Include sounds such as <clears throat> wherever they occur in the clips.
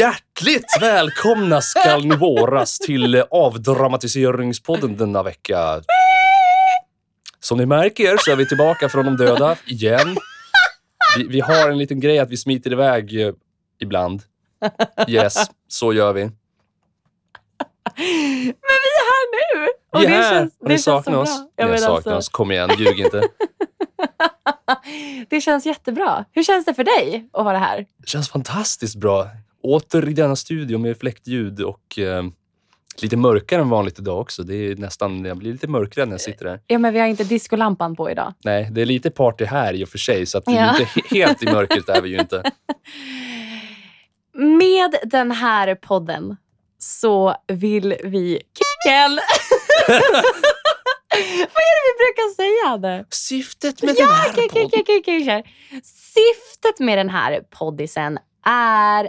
Hjärtligt välkomna skall ni våras till avdramatiseringspodden denna vecka. Som ni märker så är vi tillbaka från de döda igen. Vi, vi har en liten grej att vi smiter iväg eh, ibland. Yes, så gör vi. Men vi är här nu! Och Vi är här och ni bra. oss. Ni men saknar alltså, oss. Kom igen, ljug inte. <laughs> det känns jättebra. Hur känns det för dig att vara här? Det känns fantastiskt bra. Åter i denna studio med fläktljud och eh, lite mörkare än vanligt idag också. Det är nästan, jag blir lite mörkare när jag sitter här. Ja, men vi har inte diskolampan på idag. Nej, det är lite party här i och för sig, så att är Ja. inte he- helt i mörkret är vi ju inte. <laughs> Med den här podden så vill vi... Kickel! <laughs> Vad är det vi brukar säga? Anne? Syftet med Ja, den här podden... Syftet med den här poddisen är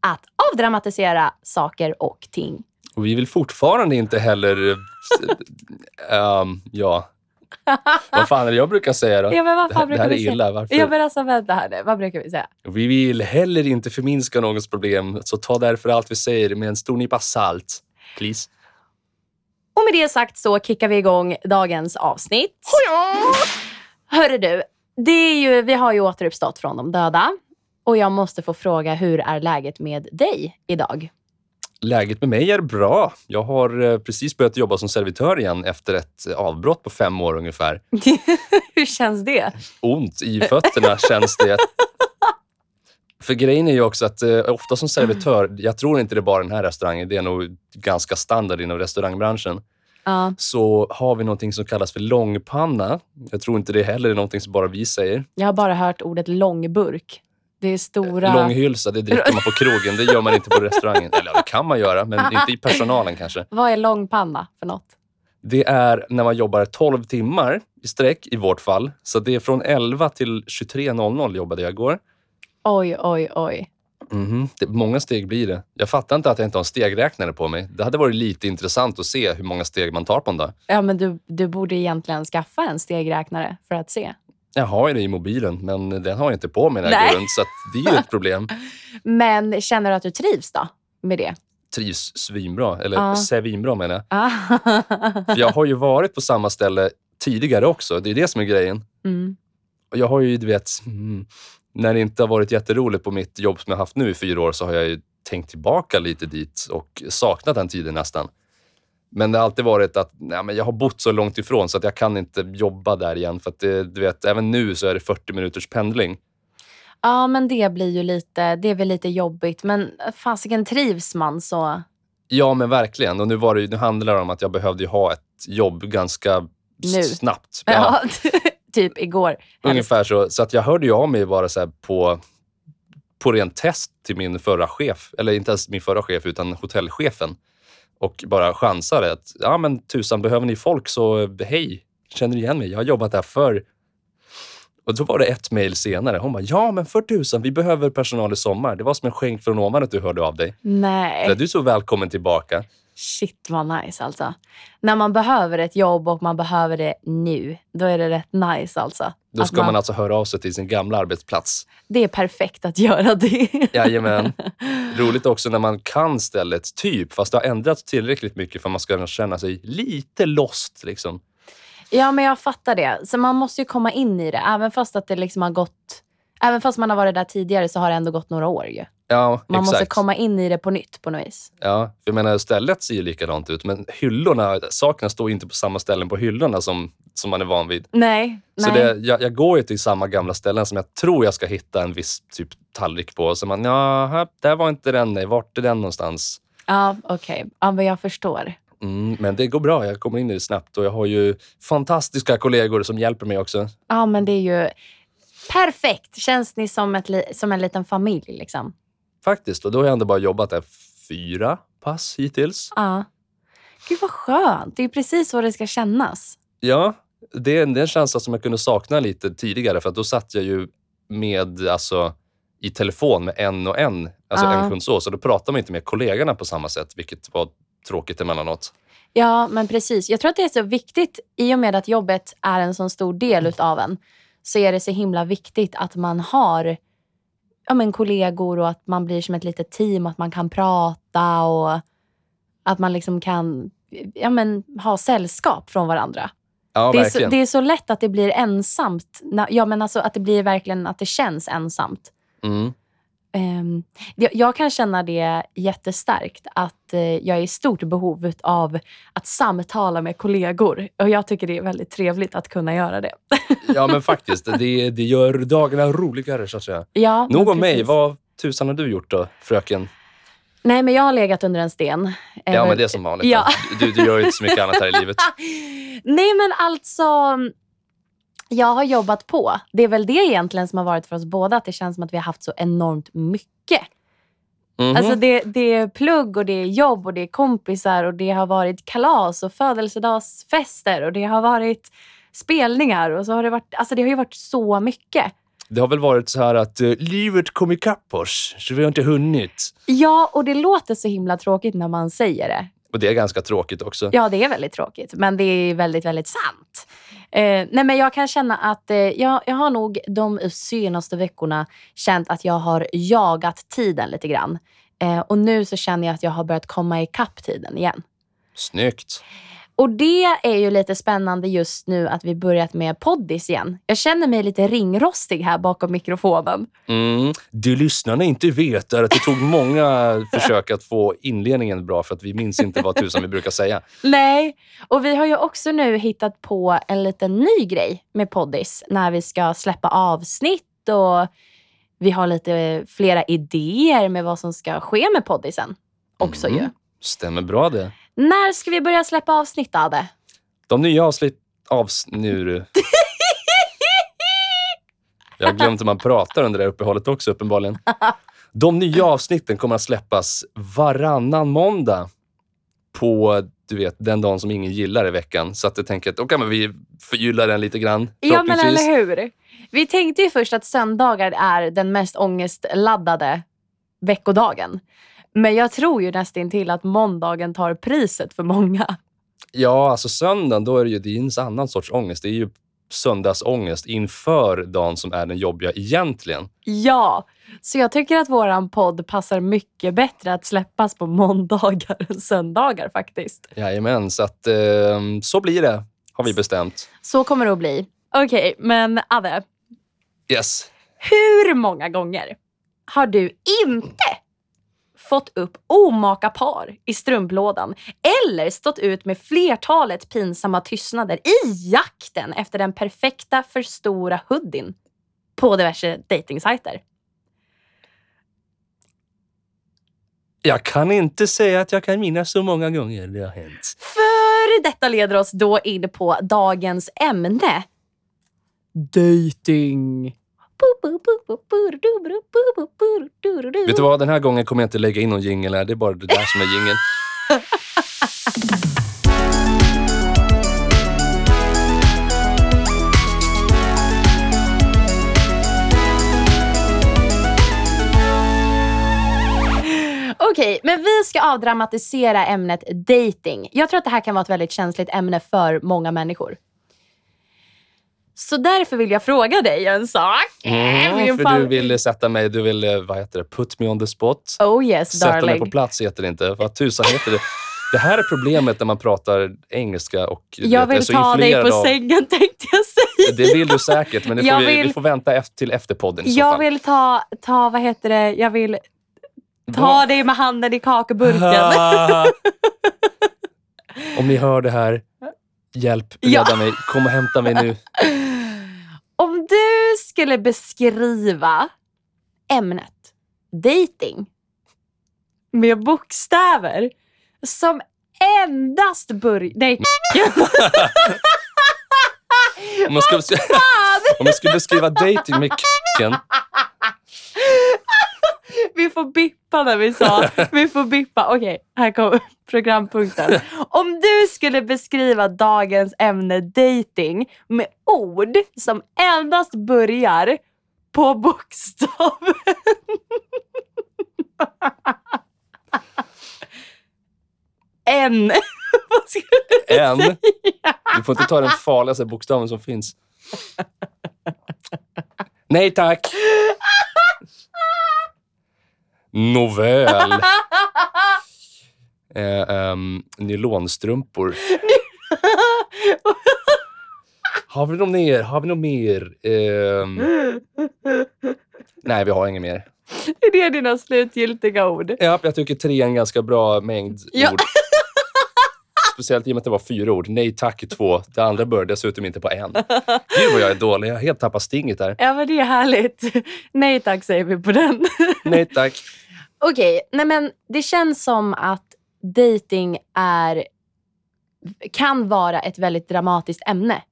att avdramatisera saker och ting. Och vi vill fortfarande inte heller... <laughs> ehm, ja, vad fan är det jag brukar säga då? Ja, men vad Det här, fan det här är säga? illa. Varför? Ja, men alltså vänta här nu. Vad brukar vi säga? Vi vill heller inte förminska någons problem, så ta därför allt vi säger med en stor nypa salt. Please. Och med det sagt så kickar vi igång dagens avsnitt. Hörru du, det är ju, vi har ju återuppstått från de döda. Och jag måste få fråga, hur är läget med dig idag? Läget med mig är bra. Jag har eh, precis börjat jobba som servitör igen efter ett avbrott på fem år ungefär. <laughs> hur känns det? ont i fötterna känns det. För grejen är ju också att eh, ofta som servitör, jag tror inte det är bara den här restaurangen, det är nog ganska standard inom restaurangbranschen, Ja, så har vi någonting som kallas för långpanna. Jag tror inte det heller är någonting som bara vi säger. jag har bara hört ordet långburk. Det är stora... Långhylsa, det dricker man på krogen. Det gör man inte på restaurangen. Eller det kan man göra, men inte i personalen kanske. Vad är långpanna för något? Det är när man jobbar 12 timmar i sträck i vårt fall. Så det är från 11 till 23.00 jobbade jag igår. Oj, oj, oj. Mhm, det, många steg blir det. Jag fattar inte att jag inte har en stegräknare på mig. Det hade varit lite intressant att se hur många steg man tar på en dag. Ja, men du, du borde egentligen skaffa en stegräknare för att se. Jag har ju det i mobilen, men den har jag inte på mig när jag Nej. går runt, så det är ju ett problem. <laughs> Men känner du att du trivs då med det? Trivs svinbra, eller Ja. svinbra menar jag. Ah. <laughs> För jag har ju varit på samma ställe tidigare också. Det är det som är grejen. mm. Och jag har ju, du vet, mm, när det inte har varit jätteroligt på mitt jobb som jag haft nu i fyra år så har jag ju tänkt tillbaka lite dit och saknat den tiden nästan. Men det har alltid varit att nej, men jag har bott så långt ifrån så att jag kan inte jobba där igen. För att det, du vet, även nu så är det 40 minuters pendling. Ja, men det blir ju lite, det är väl lite jobbigt. Men fasiken trivs man så... Ja, men verkligen. Och nu, var det, nu handlar det om att jag behövde ha ett jobb ganska Nu. snabbt. <laughs> Ja. typ igår. Ungefär så. Så att jag hörde ju av mig bara så på, på rent test till min förra chef. Eller inte ens min förra chef, utan hotellchefen. Och bara chansade att, ja men tusan, behöver ni folk så hej, känner ni igen mig? Jag har jobbat här förr. Och då var det ett mejl senare. Hon bara, ja men för tusan, vi behöver personal i sommar. Det var som en skänk från ovan att du hörde av dig. Nej. Där du är så välkommen tillbaka. Shit vad nice alltså. När man behöver ett jobb och man behöver det nu, då är det rätt nice alltså. Då ska man alltså höra av sig till sin gamla arbetsplats. Det är perfekt att göra det. Jajamän. <laughs> Roligt också när man kan stället, typ, fast det har ändrats tillräckligt mycket för att man ska känna sig lite lost. Liksom. Ja, men jag fattar det. Så man måste ju komma in i det. Även fast att det liksom har gått... Även fast man har varit där tidigare så har det ändå gått några år ju. Ja, Man exakt. måste komma in i det på nytt på något vis. Ja, jag menar, stället ser ju likadant ut, men hyllorna, sakerna står ju inte på samma ställen på hyllorna som, som man är van vid. Nej. Så nej. det, jag, jag går ju till samma gamla ställen som jag tror jag ska hitta en viss typ tallrik på. Så man, ja, där var inte den, nej, vart är den någonstans? Ja, okej. Ja, men jag förstår. Mm, men det går bra, jag kommer in i det snabbt och jag har ju fantastiska kollegor som hjälper mig också. Ja, men det är ju perfekt. Känns ni som, ett, som en liten familj liksom? Faktiskt, och då har jag ändå bara jobbat där fyra pass hittills. Ja. Gud vad skönt. Det är precis så det ska kännas. Ja, det är det är en känsla som jag kunde sakna lite tidigare för då satt jag ju med, alltså, i telefon med en och en, alltså Ja. en kund så, så då pratar man inte med kollegorna på samma sätt, vilket var tråkigt emellanåt. Ja, men precis. Jag tror att det är så viktigt, i och med att jobbet är en så stor del utav en, så är det så himla viktigt att man har ja, men kollegor och att man blir som ett litet team att man kan prata och att man liksom kan ja, men, ha sällskap från varandra. Ja, det, är så, det är så lätt att det blir ensamt. Ja, men alltså att det blir verkligen att det känns ensamt. Mm. Ehm, jag, kan känna det jättestarkt att eh, jag är i stort behov av att samtala med kollegor. Och jag tycker det är väldigt trevligt att kunna göra det. <laughs> Ja, men faktiskt. Det, det gör dagarna roligare, så att säga. ja, Nog om mig. Vad tusan har du gjort då, fröken? Nej, men jag har legat under en sten. Ja, Eh, men det är som vanligt. ja. Du, du gör ju inte så mycket annat här i livet. <laughs> Nej, men alltså... Jag har jobbat på. Det är väl det egentligen som har varit för oss båda. Att det känns som att vi har haft så enormt mycket. Mhm. Alltså det, det är plugg och det är jobb och det är kompisar och det har varit kalas och födelsedagsfester och det har varit spelningar och så har det varit, alltså det har ju varit så mycket. Det har väl varit så här att eh, livet kom ikapp oss, så vi har inte hunnit. Ja, och det låter så himla tråkigt när man säger det. Och det är ganska tråkigt också. Ja, det är väldigt tråkigt, men det är väldigt, väldigt sant. Eh, nej, men jag kan känna att eh, jag, jag har nog de senaste veckorna känt att jag har jagat tiden lite grann. Eh, och nu så känner jag att jag har börjat komma ikapp tiden igen. Snyggt. Och det är ju lite spännande just nu att vi börjat med poddis igen. Jag känner mig lite ringrostig här bakom mikrofonen. Mm. Det lyssnarna inte vet är att det tog många <laughs> försök att få inledningen bra för att vi minns inte vad tusan vi brukar säga. Nej, och vi har ju också nu hittat på en liten ny grej med poddis när vi ska släppa avsnitt och vi har lite flera idéer med vad som ska ske med poddisen också Mm. ju. Stämmer bra det. När ska vi börja släppa avsnitt, Ade? De nya avsnitt... Avs... Nu du. Jag har glömt hur man pratar under det här uppehållet också uppenbarligen. De nya avsnitten kommer att släppas varannan måndag på du vet, den dagen som ingen gillar i veckan. Så att jag tänker att då kan vi förgylla den lite grann. Ja, men eller hur? Vi tänkte ju först att söndagar är den mest ångestladdade veckodagen. Men jag tror ju nästan till att måndagen tar priset för många. Ja, alltså söndagen, då är det ju det är en annan sorts ångest. Det är ju söndagsångest inför dagen som är den jobbiga egentligen. Ja, så jag tycker att våran podd passar mycket bättre att släppas på måndagar än söndagar faktiskt. Jajamän, så att eh, så blir det, har vi bestämt. Så kommer det att bli. Okej, men Adde, Yes. hur många gånger har du inte fått upp omaka par i strumplådan eller stått ut med flertalet pinsamma tystnader i jakten efter den perfekta för stora hoodien på diverse dejtingsajter? Jag kan inte säga att jag kan minnas så många gånger det har hänt. För detta leder oss då in på dagens ämne. Dating. Vet du vad, den här gången kommer jag inte lägga in någon jingel här. Det är bara det där som är jingeln. Okej, men vi ska avdramatisera ämnet dating. Jag tror att det här kan vara ett väldigt känsligt ämne för många människor. Så därför vill jag fråga dig en sak. Mm, för fall- du vill sätta mig, du vill, eh, vad heter det, put me on the spot. Oh yes, Sätta mig darling. på plats heter det inte. Vad tusan heter det? Det här är problemet när man pratar engelska och Jag vet, vill så ta dig på av- sängen <laughs> tänkte jag säga. Det vill du säkert, men det får vi, vill- vi får vänta efter, till efter podden i så Jag fall. vill ta, ta, vad heter det, jag vill ta Vad? dig med handen i kakburken. <laughs> <laughs> Om ni hör det här, hjälp, Ja. rädda mig. Kom och hämta mig nu. <laughs> Om du skulle beskriva ämnet dating med bokstäver som endast börjar... Nej, <laughs> Om man ska, om man ska beskriva dating med kicken. <laughs> vi får bippa när vi sa... <laughs> Vi får bippa. Okej, här kommer <laughs> programpunkten. Om du skulle beskriva dagens ämne dating med ord som endast börjar på bokstaven <laughs> N. Vad skulle du säga? Du får inte ta den farligaste bokstaven som finns. Nej tack. Nåväl. <laughs> Eh, ehm, nylonstrumpor. Har vi något mer? Har vi något mer? Ehm, nej, vi har inget mer. är det dina slutgiltiga ord? Ja, jag tycker tre är en ganska bra mängd Ja. ord. Speciellt i och med att det var fyra ord. Nej tack två. Det andra började dessutom inte på en. Gud vad jag är dålig. Jag har helt tappat stinget där. Ja, men det är härligt. Nej tack säger vi på den. Nej tack. Okej, nej men det känns som att dating är, kan vara ett väldigt dramatiskt ämne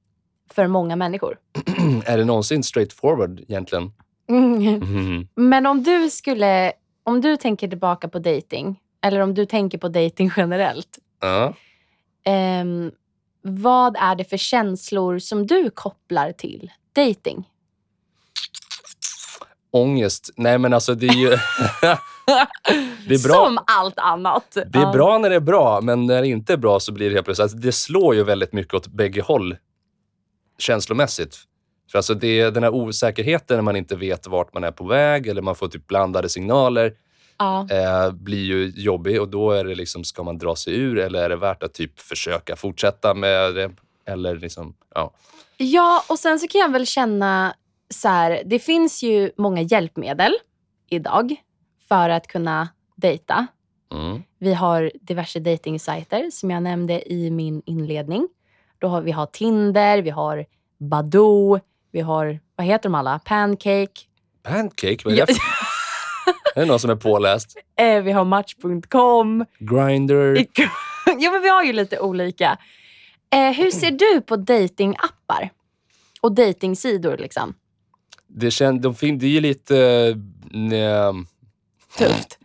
för många människor. <clears throat> är det någonsin straight forward egentligen? Mm. Mhm. Men om du skulle, om du tänker tillbaka på dating eller om du tänker på dating generellt. Ja. ehm, vad är det för känslor som du kopplar till dating? Ångest. Nej men alltså det är ju... <laughs> <laughs> det är bra. Som allt annat. Det är bra när det är bra, men när det inte är bra så blir det helt plötsligt... Alltså det slår ju väldigt mycket åt bägge håll känslomässigt. För alltså det, den här osäkerheten när man inte vet vart man är på väg eller man får typ blandade signaler Ja. eh, blir ju jobbig och då är det liksom, ska man dra sig ur eller är det värt att typ försöka fortsätta med det? Eller liksom, ja. Ja, och sen så kan jag väl känna så här, det finns ju många hjälpmedel idag för att kunna dejta. Mm. Vi har diverse dejtingsajter som jag nämnde i min inledning. Då har, vi har Tinder, vi har Badoo, vi har, vad heter de alla? Pancake. Pancake, vad är det <laughs> är det någon som är påläst? Eh, vi har Match.com. Grindr? <laughs> ja, men vi har ju lite olika. Eh, hur ser du på datingappar? Och datingsidor liksom? Det, kän, de det är ju lite... eh, nej, Tufft.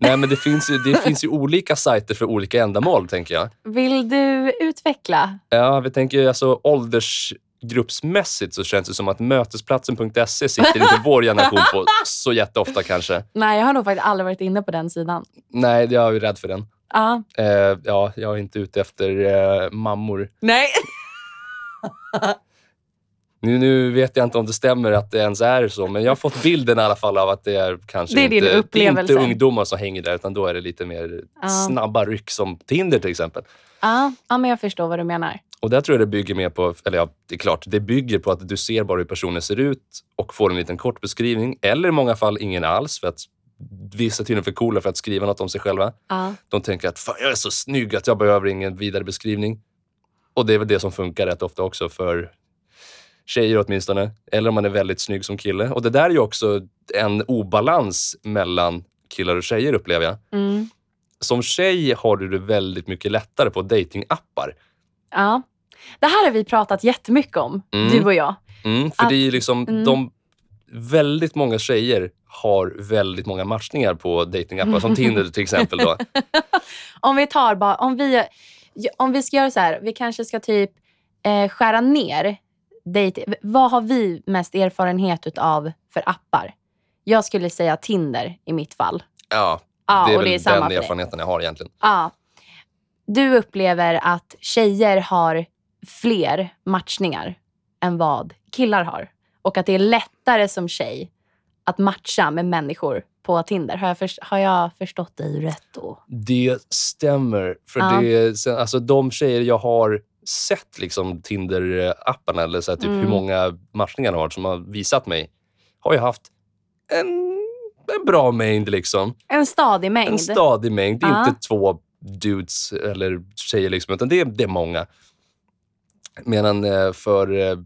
nej, men det finns, ju, det <laughs> finns ju olika sajter för olika ändamål, tänker jag. Vill du utveckla? Ja, vi tänker alltså åldersgruppsmässigt så känns det som att mötesplatsen.se sitter inte vår generation på <laughs> så jätteofta kanske. Nej, jag har nog faktiskt aldrig varit inne på den sidan. Nej, jag är rädd för den. Ja. Eh, ja, jag är inte ute efter eh, mammor. Nej. <laughs> Nu, nu vet jag inte om det stämmer att det ens är så, men jag har fått bilden i alla fall av att det är kanske Det är inte, inte ungdomar som hänger där, utan då är det lite mer Ja. snabba ryck som Tinder till exempel. Ja, ja, men jag förstår vad du menar. Och där tror jag det bygger mer på, eller ja, det är klart, det bygger på att du ser bara hur personen ser ut och får en liten kort beskrivning, eller i många fall ingen alls, för att vissa är tydligen för coola för att skriva något om sig själva. Ja. De tänker att Fan, jag är så snygg att jag behöver ingen vidare beskrivning. Och det är väl det som funkar rätt ofta också för tjejer åtminstone. Eller om man är väldigt snygg som kille. Och det där är ju också en obalans mellan killar och tjejer upplever jag. Mm. Som tjej har du det väldigt mycket lättare på datingappar. ja. Det här har vi pratat jättemycket om, Mm. du och jag. Mm, för Att- det är liksom mm. de väldigt många tjejer har väldigt många matchningar på datingappar som Tinder till exempel. Då. <laughs> Om vi tar bara, om vi, om vi ska göra så här, vi kanske ska typ eh, skära ner dejt. Vad har vi mest erfarenhet utav för appar? Jag skulle säga Tinder i mitt fall. Ja, Ja, det är väl det är samma den för erfarenheten jag har egentligen. Ja. Du upplever att tjejer har fler matchningar än vad killar har. Och att det är lättare som tjej att matcha med människor på Tinder. Har jag, förs- har jag förstått dig rätt då? Det stämmer. För Ja. det, alltså, de tjejer jag har sett liksom Tinder-apparna, eller så här, typ Mm. hur många matchningar de har som har visat mig, har ju haft en, en bra mängd. Liksom. En stadig mängd. En stadig mängd. Det är Ja. inte två dudes eller tjejer, liksom, utan det är, det är många. Medan eh, för eh,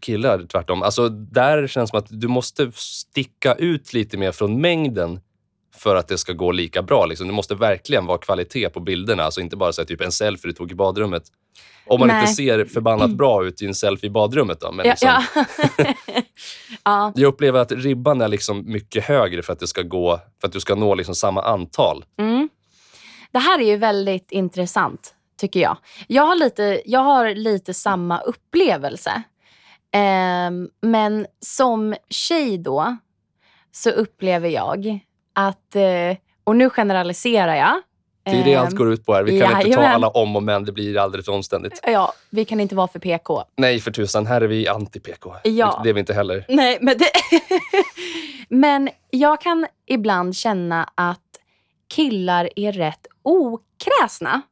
killar tvärtom. Alltså, där känns det som att du måste sticka ut lite mer från mängden för att det ska gå lika bra. Liksom. Det måste verkligen vara kvalitet på bilderna. Alltså inte bara så här, typ en selfie du tog i badrummet. Om man Nej. inte ser förbannat bra ut i en selfie i badrummet. Då. Men ja, liksom, ja. <laughs> ja. Jag upplever att ribban är liksom mycket högre för att, det ska gå, för att du ska nå liksom samma antal. Mm. Det här är ju väldigt intressant, tycker jag. Jag har lite, jag har lite samma upplevelse. Ehm, men som tjej då, så upplever jag att, eh, och nu generaliserar jag. Det är det allt Ehm, går ut på här. Vi kan inte ta jajamän. alla om och men. Det blir alldeles för omständigt. Ja, vi kan inte vara för PK. Nej, för tusan. Här är vi anti-PK. Ja. Det är vi inte heller. Nej, men det... <laughs> Men jag kan ibland känna att killar är rätt okräsna.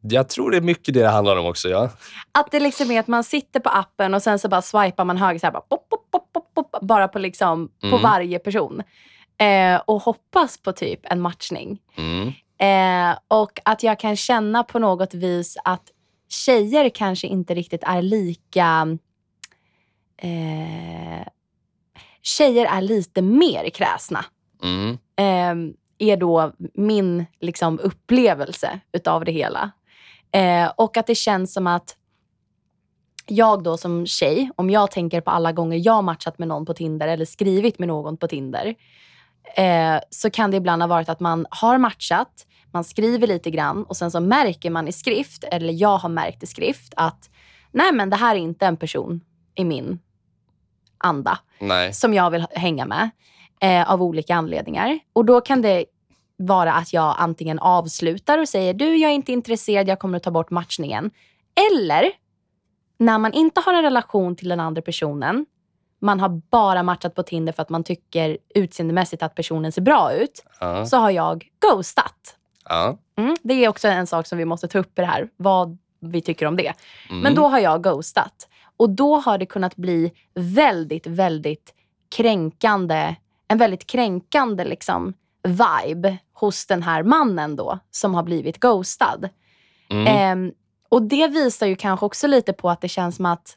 Jag tror det är mycket det det handlar om också. Ja. Att det liksom är att man sitter på appen och sen så bara swipar man höger så här, bara, pop, pop, pop, bara på, liksom, på Mm. varje person. Eh, och hoppas på typ en matchning. Mm. Eh, och att jag kan känna på något vis att tjejer kanske inte riktigt är lika... Eh, tjejer är lite mer kräsna. Mm. Eh, är då min liksom, upplevelse utav det hela. Eh, och att det känns som att jag då som tjej, om jag tänker på alla gånger jag matchat med någon på Tinder eller skrivit med någon på Tinder, eh, så kan det ibland ha varit att man har matchat, man skriver lite grann och sen så märker man i skrift, eller jag har märkt i skrift, att nej men det här är inte en person i min anda Nej. som jag vill hänga med eh, av olika anledningar. Och då kan det vara att jag antingen avslutar och säger du, jag är inte intresserad, jag kommer att ta bort matchningen. Eller när man inte har en relation till den andra personen, man har bara matchat på Tinder för att man tycker utseendemässigt att personen ser bra ut, Ja. så har jag ghostat. Ja. Mm, det är också en sak som vi måste ta upp i det här, vad vi tycker om det. Mm. Men då har jag ghostat. Och då har det kunnat bli väldigt, väldigt kränkande, en väldigt kränkande liksom vibe hos den här mannen då som har blivit ghostad. Mm. Ehm, och det visar ju kanske också lite på att det känns som att,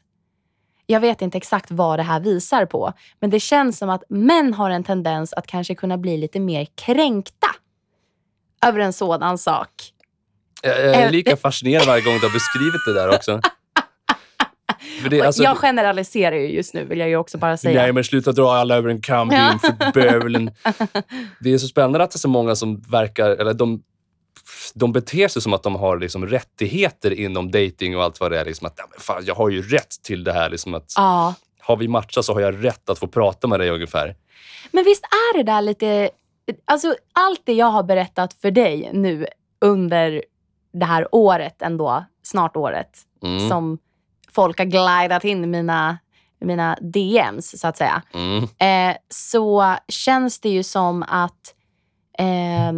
jag vet inte exakt vad det här visar på, men det känns som att män har en tendens att kanske kunna bli lite mer kränkta över en sådan sak. Jag jag är lika fascinerad varje gång du har beskrivit det där också. <laughs> För det, alltså, jag generaliserar ju just nu vill jag ju också bara säga. Nej, men sluta dra alla över en kam, din förbövelen. Det är så spännande att det är så många som verkar, eller de, de beter sig som att de har liksom rättigheter inom dating och allt vad det är. Liksom att, "Ja, men fan, jag har ju rätt till det här. Liksom att, Ja. Har vi matchat så har jag rätt att få prata med dig ungefär. Men visst är det där lite... Alltså allt det jag har berättat för dig nu under det här året ändå, snart året, Mm. som folk har glidat in i mina, mina DMs så att säga. Mm. Eh, så känns det ju som att eh,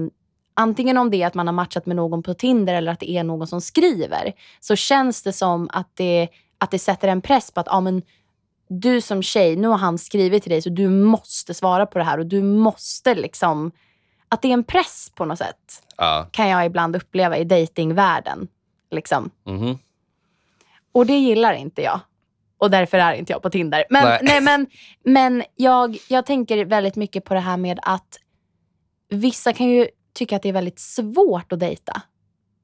antingen om det är att man har matchat med någon på Tinder eller att det är någon som skriver, så känns det som att det, att det sätter en press på att ah, men, du som tjej, nu har han skrivit till dig så du måste svara på det här och du måste liksom... Att det är en press på något sätt Ja. kan jag ibland uppleva i datingvärlden. Liksom. Mhm. Och det gillar inte jag. Och därför är inte jag på Tinder. Men, Nej. nej. men, men jag, jag tänker väldigt mycket på det här med att vissa kan ju tycka att det är väldigt svårt att dejta.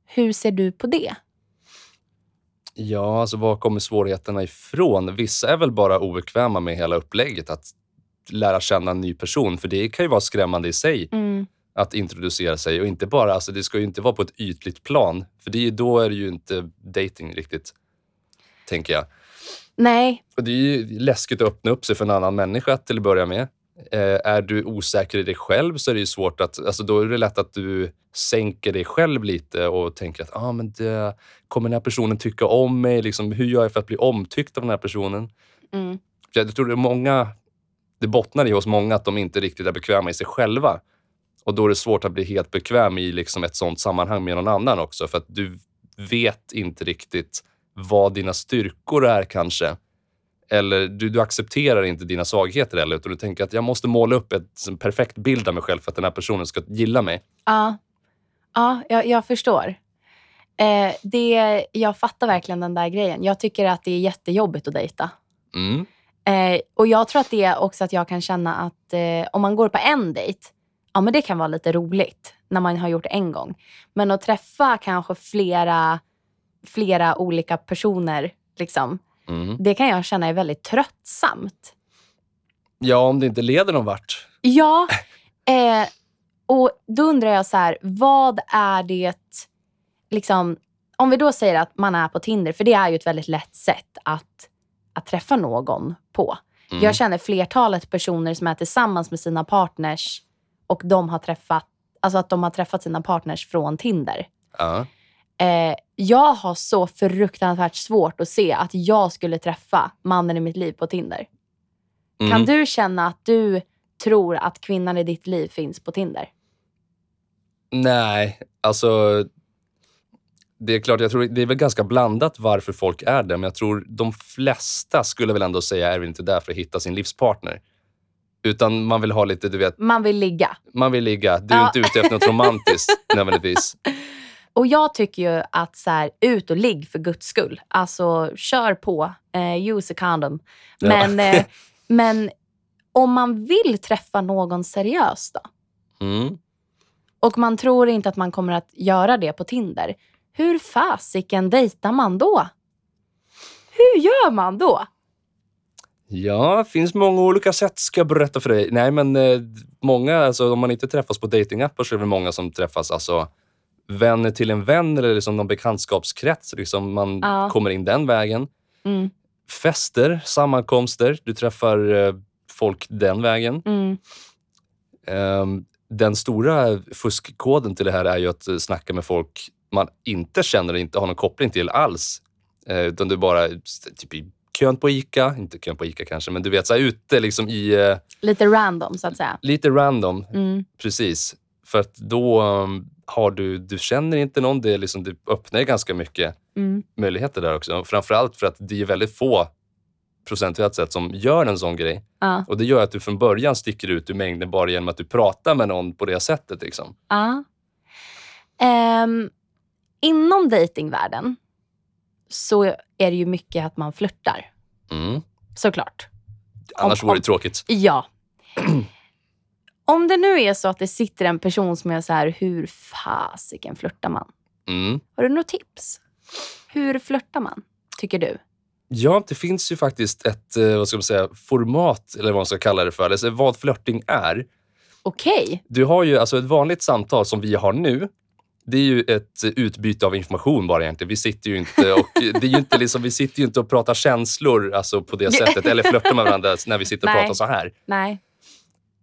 Hur ser du på det? Ja, alltså var kommer svårigheterna ifrån? Vissa är väl bara obekväma med hela upplägget, att lära känna en ny person. För det kan ju vara skrämmande i sig att introducera sig och inte bara, alltså det ska ju inte vara på ett ytligt plan. För det då är det ju inte dating riktigt, tänker jag. Nej, Och det är ju läskigt att öppna upp sig för en annan människa till att börja med. Eh, är du osäker i dig själv så är det ju svårt att, alltså då är det lätt att du sänker dig själv lite och tänker att ah, men det, kommer den här personen tycka om mig? Liksom, hur gör jag för att bli omtyckt av den här personen? mm. Jag tror det många, det bottnar i hos många att de inte riktigt är bekväma i sig själva. Och då är det svårt att bli helt bekväm i liksom ett sånt sammanhang med någon annan också. För att du vet inte riktigt vad dina styrkor är kanske. Eller du, du accepterar inte dina svagheter heller, utan du tänker att jag måste måla upp ett, en perfekt bild av mig själv för att den här personen ska gilla mig. ja, ja jag, jag förstår. Eh, det, jag fattar verkligen den där grejen. Jag tycker att det är jättejobbigt att dejta. Mm. Eh, och jag tror att det är också att jag kan känna att eh, om man går på en dejt, ja men det kan vara lite roligt när man har gjort det en gång. Men att träffa kanske flera, flera olika personer, liksom, Mm. det kan jag känna är väldigt tröttsamt. Ja, om det inte leder någon vart. Ja, eh, och då undrar jag så här, vad är det, liksom, om vi då säger att man är på Tinder, för det är ju ett väldigt lätt sätt att, att träffa någon på. Mm. Jag känner flertalet personer som är tillsammans med sina partners och de har träffat, alltså att de har träffat sina partners från Tinder. Ja. Eh, jag har så fruktansvärt svårt att se att jag skulle träffa mannen i mitt liv på Tinder. Mm. Kan du känna att du tror att kvinnan i ditt liv finns på Tinder? Nej, alltså... Det är klart, jag tror det är väl ganska blandat varför folk är det, men jag tror de flesta skulle väl ändå säga är väl inte där för att hitta sin livspartner. Utan man vill ha lite, du vet, Man vill ligga. man vill ligga. Du är Ja. inte ute efter något romantiskt <laughs> nödvändigtvis. Och jag tycker ju att så här, ut och ligg för guds skull. Alltså kör på, eh, use a condom. Ja. Men, eh, <laughs> men om man vill träffa någon seriös då? Mm. Och man tror inte att man kommer att göra det på Tinder. Hur fasiken dejtar man då? Hur gör man då? Ja, det finns många olika sätt ska jag berätta för dig. Nej, men eh, många, alltså, om man inte träffas på datingappar så är det många som träffas alltså, vänner till en vän eller liksom någon bekantskapskrets. Liksom man Ja. kommer in den vägen. Mm, Fester, sammankomster, du träffar eh, folk den vägen. mm, Ehm, den stora fuskkoden till det här är ju att eh, snacka med folk man inte känner och inte har någon koppling till alls. Eh, utan du bara, typ i kön på ICA, inte kön på ICA kanske, men du vet så här, ute liksom i eh, lite random så att säga. lite random, Mm, precis. För att då um, har du, du känner inte någon, det, är liksom, det öppnar ganska mycket mm, möjligheter där också. Framförallt för att det är väldigt få procentuellt sett som gör en sån grej. ja, Och Det gör att du från början sticker ut ur mängden bara genom att du pratar med någon på det sättet. Liksom. ja. Ehm, inom datingvärlden så är det ju mycket att man flörtar. Mm. Såklart. Annars Om- vore det tråkigt. Ja. <clears throat> Om det nu är så att det sitter en person som är så här, hur fasiken flörtar man? Mm. Har du något tips? Hur flörtar man, tycker du? Ja, det finns ju faktiskt ett eh, vad ska man säga, format, eller vad man ska kalla det för, alltså vad flörting är. Okej. Du har ju alltså ett vanligt samtal som vi har nu. Det är ju ett utbyte av information bara egentligen. Vi sitter ju inte <laughs> och, det är ju inte liksom, vi sitter ju inte och pratar känslor alltså på det sättet, eller flörtar med varandra när vi sitter och Nej. pratar så här. Nej.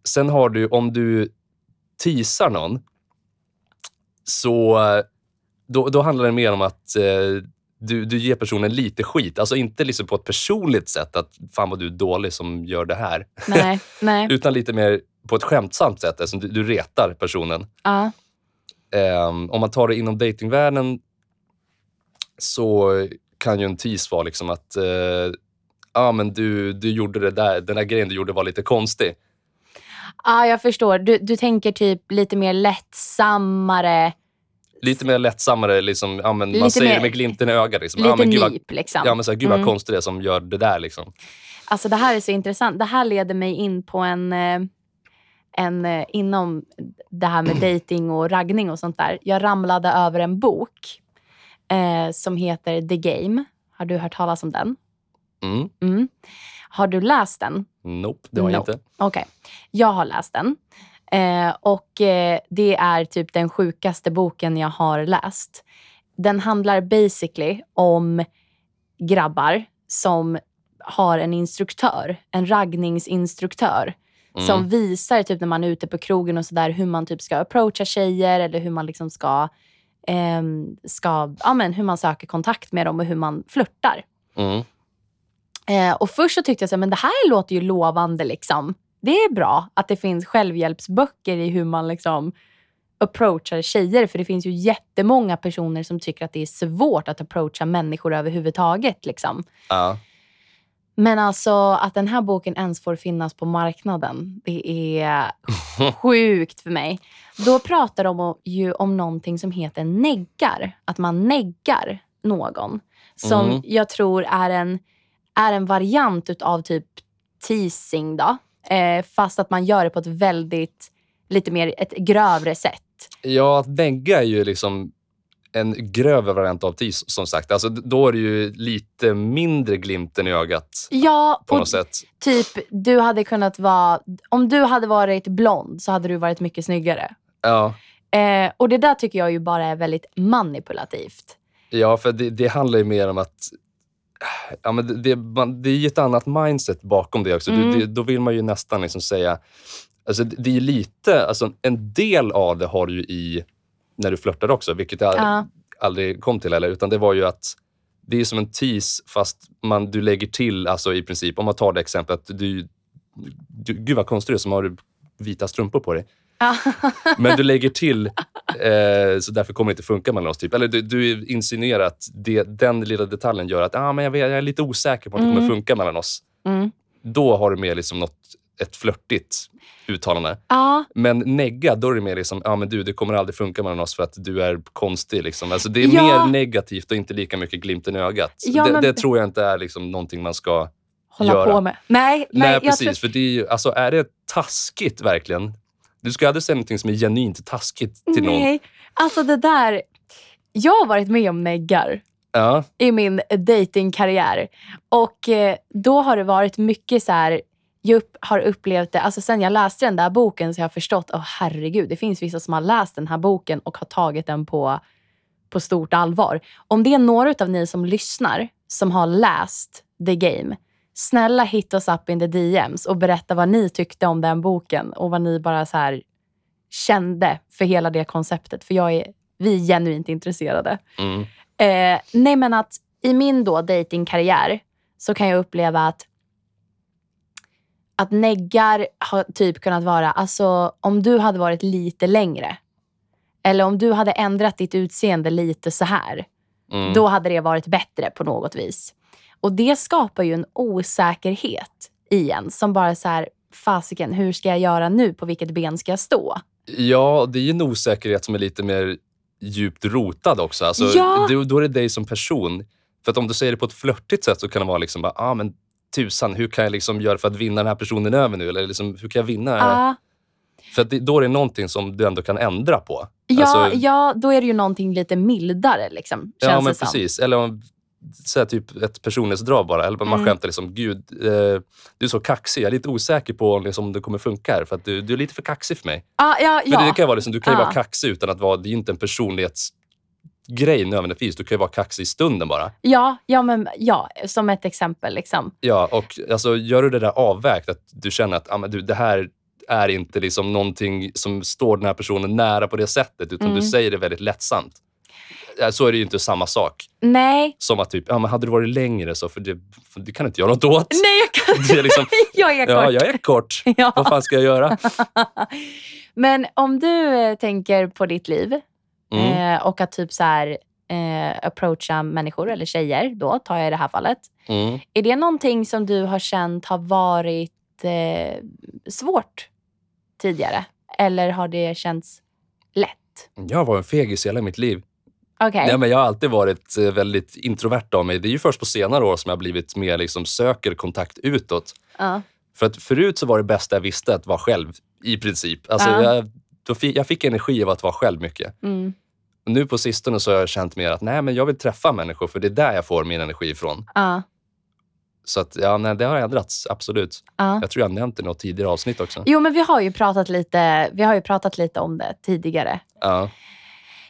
Sen har du, om du teasar någon, så då, då handlar det mer om att eh, du, du ger personen lite skit. Alltså inte liksom på ett personligt sätt, att fan vad du är dålig som gör det här. <laughs> Nej. Nej. <laughs> Utan lite mer på ett skämtsamt sätt, alltså du, du retar personen. Ja. Ehm, om man tar det inom datingvärlden så kan ju en tease vara liksom att eh, ah, men du, du gjorde det där, den där grejen du gjorde var lite konstig. Ja, jag förstår. Du, du tänker typ lite mer lättsammare, Lite mer lättsammare, liksom, ja, men man säger mer- det med glimten i ögat. Liksom. lite ja, men gud vad, nyp liksom. ja, men så här, gud vad Mm. konstigt det är som gör det där. Liksom. Alltså det här är så intressant. Det här leder mig in på en, eh, en eh, inom det här med dating och raggning och sånt där. Jag ramlade över en bok eh, som heter The Game. Har du hört talas om den? Mm. Mm. Har du läst den? Nope, det har jag Nope. inte. Okej, jag har läst den. Eh, och eh, det är typ den sjukaste boken jag har läst. Den handlar basically om grabbar som har en instruktör, en raggningsinstruktör Mm. som visar typ när man är ute på krogen och sådär hur man typ ska approacha tjejer eller hur man liksom ska, ehm, ska ja, men hur man söker kontakt med dem och hur man flörtar. Mm. Eh, och först så tyckte jag så här, men det här låter ju lovande. Liksom. Det är bra att det finns självhjälpsböcker i hur man liksom approachar tjejer. För det finns ju jättemånga personer som tycker att det är svårt att approacha människor överhuvudtaget. Liksom. Ja. Men alltså att den här boken ens får finnas på marknaden, det är <laughs> sjukt för mig. Då pratar de ju om någonting som heter neggar. Att man neggar någon. Som Mm. jag tror är en, är en variant utav typ teasing då. Eh, fast att man gör det på ett väldigt, lite mer, ett grövre sätt. Ja, att negga är ju liksom en grövre variant av tease, som sagt. Alltså, då är det ju lite mindre glimten i ögat Ja, på något sätt. typ du hade kunnat vara, om du hade varit blond så hade du varit mycket snyggare. Ja, Eh, och det där tycker jag ju bara är väldigt manipulativt. ja för det, det handlar ju mer om att Ja, men det, man, det är ju ett annat mindset bakom det också. Mm. Det, då vill man ju nästan liksom säga... Alltså det, är lite, alltså en del av det har du ju i när du flörtar också, vilket jag Ja. aldrig kom till heller. Utan det var ju att det är som en tease fast man, du lägger till, alltså i princip, om man tar det exemplet, du, du, gud vad konstigt du är som har vita strumpor på dig. Men du lägger till, eh, så därför kommer det inte funka mellan oss. Typ. Eller du, du insinuerar att det, den lilla detaljen gör att ah, men jag, vet, jag är lite osäker på att det kommer Mm. funka mellan oss. Mm. Då har du med liksom något, ett flörtigt uttalande. Ja, Men negga, då är det mer liksom, ja men du, det kommer aldrig funka mellan oss för att du är konstig. Liksom. Alltså, det är Ja. mer negativt och inte lika mycket glimten i ögat. Ja, det, men- det tror jag inte är liksom någonting man ska hålla göra. på med. Nej, nej, Nej, precis. tror- För det är, ju, alltså, är det taskigt verkligen? Du ska aldrig säga någonting som är genuint taskigt till någon. Nej, alltså det där. Jag har varit med om neggar Ja, i min datingkarriär. Och eh, då har det varit mycket så här, jag har upplevt det, alltså sen jag läste den där boken så har jag förstått, åh herregud, det finns vissa som har läst den här boken och har tagit den på, på stort allvar. Om det är några av ni som lyssnar som har läst The Game, snälla hit oss up in the DMs och berätta vad ni tyckte om den boken och vad ni bara så här kände för hela det konceptet. För jag är, vi är genuint intresserade. mm. Eh, nej men att i min då datingkarriär så kan jag uppleva att att neggar har typ kunnat vara, alltså om du hade varit lite längre eller om du hade ändrat ditt utseende lite så här, Mm. då hade det varit bättre på något vis. Och det skapar ju en osäkerhet i en som bara så här, fasiken, hur ska jag göra nu? På vilket ben ska jag stå? Ja, det är ju en osäkerhet som är lite mer djupt rotad också. Alltså, Ja. då, då är det dig som person. För att om du säger det på ett flörtigt sätt så kan det vara liksom, bara, ah, men tusan, hur kan jag liksom göra för att vinna den här personen över nu? Eller liksom, hur kan jag vinna? Ja, För det, då är det någonting som du ändå kan ändra på. ja, Alltså- ja, då är det ju någonting lite mildare liksom, Ja, men precis. Eller om, säg typ ett personlighetsdrag bara. Eller man Mm. skämtar liksom, gud, eh, du är så kaxig. Jag är lite osäker på om liksom, det kommer funka här. För att du, du är lite för kaxig för mig. Ja, ja, För det, kan vara liksom, du kan ju Ja. vara kaxig utan att vara, det är inte en personlighetsgrej nödvändigtvis. Du kan ju vara kaxig i stunden bara. ja, ja, men, ja, som ett exempel. Liksom. Ja, och alltså, gör du det där avvägt, att du känner att ah, men du, det här är inte liksom någonting som står den här personen nära på det sättet, utan Mm. du säger det väldigt lättsamt. Ja, Så är det ju inte samma sak. Nej, Som att typ, ja, men hade du varit längre så, för det, för det kan inte göra något åt. nej jag kan <laughs> är liksom, <laughs> Jag är kort. ja, jag är kort. Ja. Vad fan ska jag göra? <laughs> Men om du eh, tänker på ditt liv Mm. eh, och att typ så här, eh, approacha människor, eller tjejer då, tar jag i det här fallet. Mm. Är det någonting som du har känt har varit eh, svårt tidigare? Eller har det känts lätt? Jag var en fegis hela mitt liv. Okej. Nej, men jag har alltid varit eh, väldigt introvert av mig. Det är ju först på senare år som jag blivit mer liksom, söker kontakt utåt. Ja. För att förut så var det bästa jag visste att vara själv, i princip. Alltså, Ja. jag, då fick, jag fick energi av att vara själv mycket. Mm. Och nu på sistone så har jag känt mer att nej, men jag vill träffa människor för det är där jag får min energi ifrån. Ja. Så att, ja, nej, det har ändrats, absolut. Ja. Jag tror jag nämnt det i något tidigare avsnitt också. Jo, men vi har ju pratat lite, vi har ju pratat lite om det tidigare. Ja.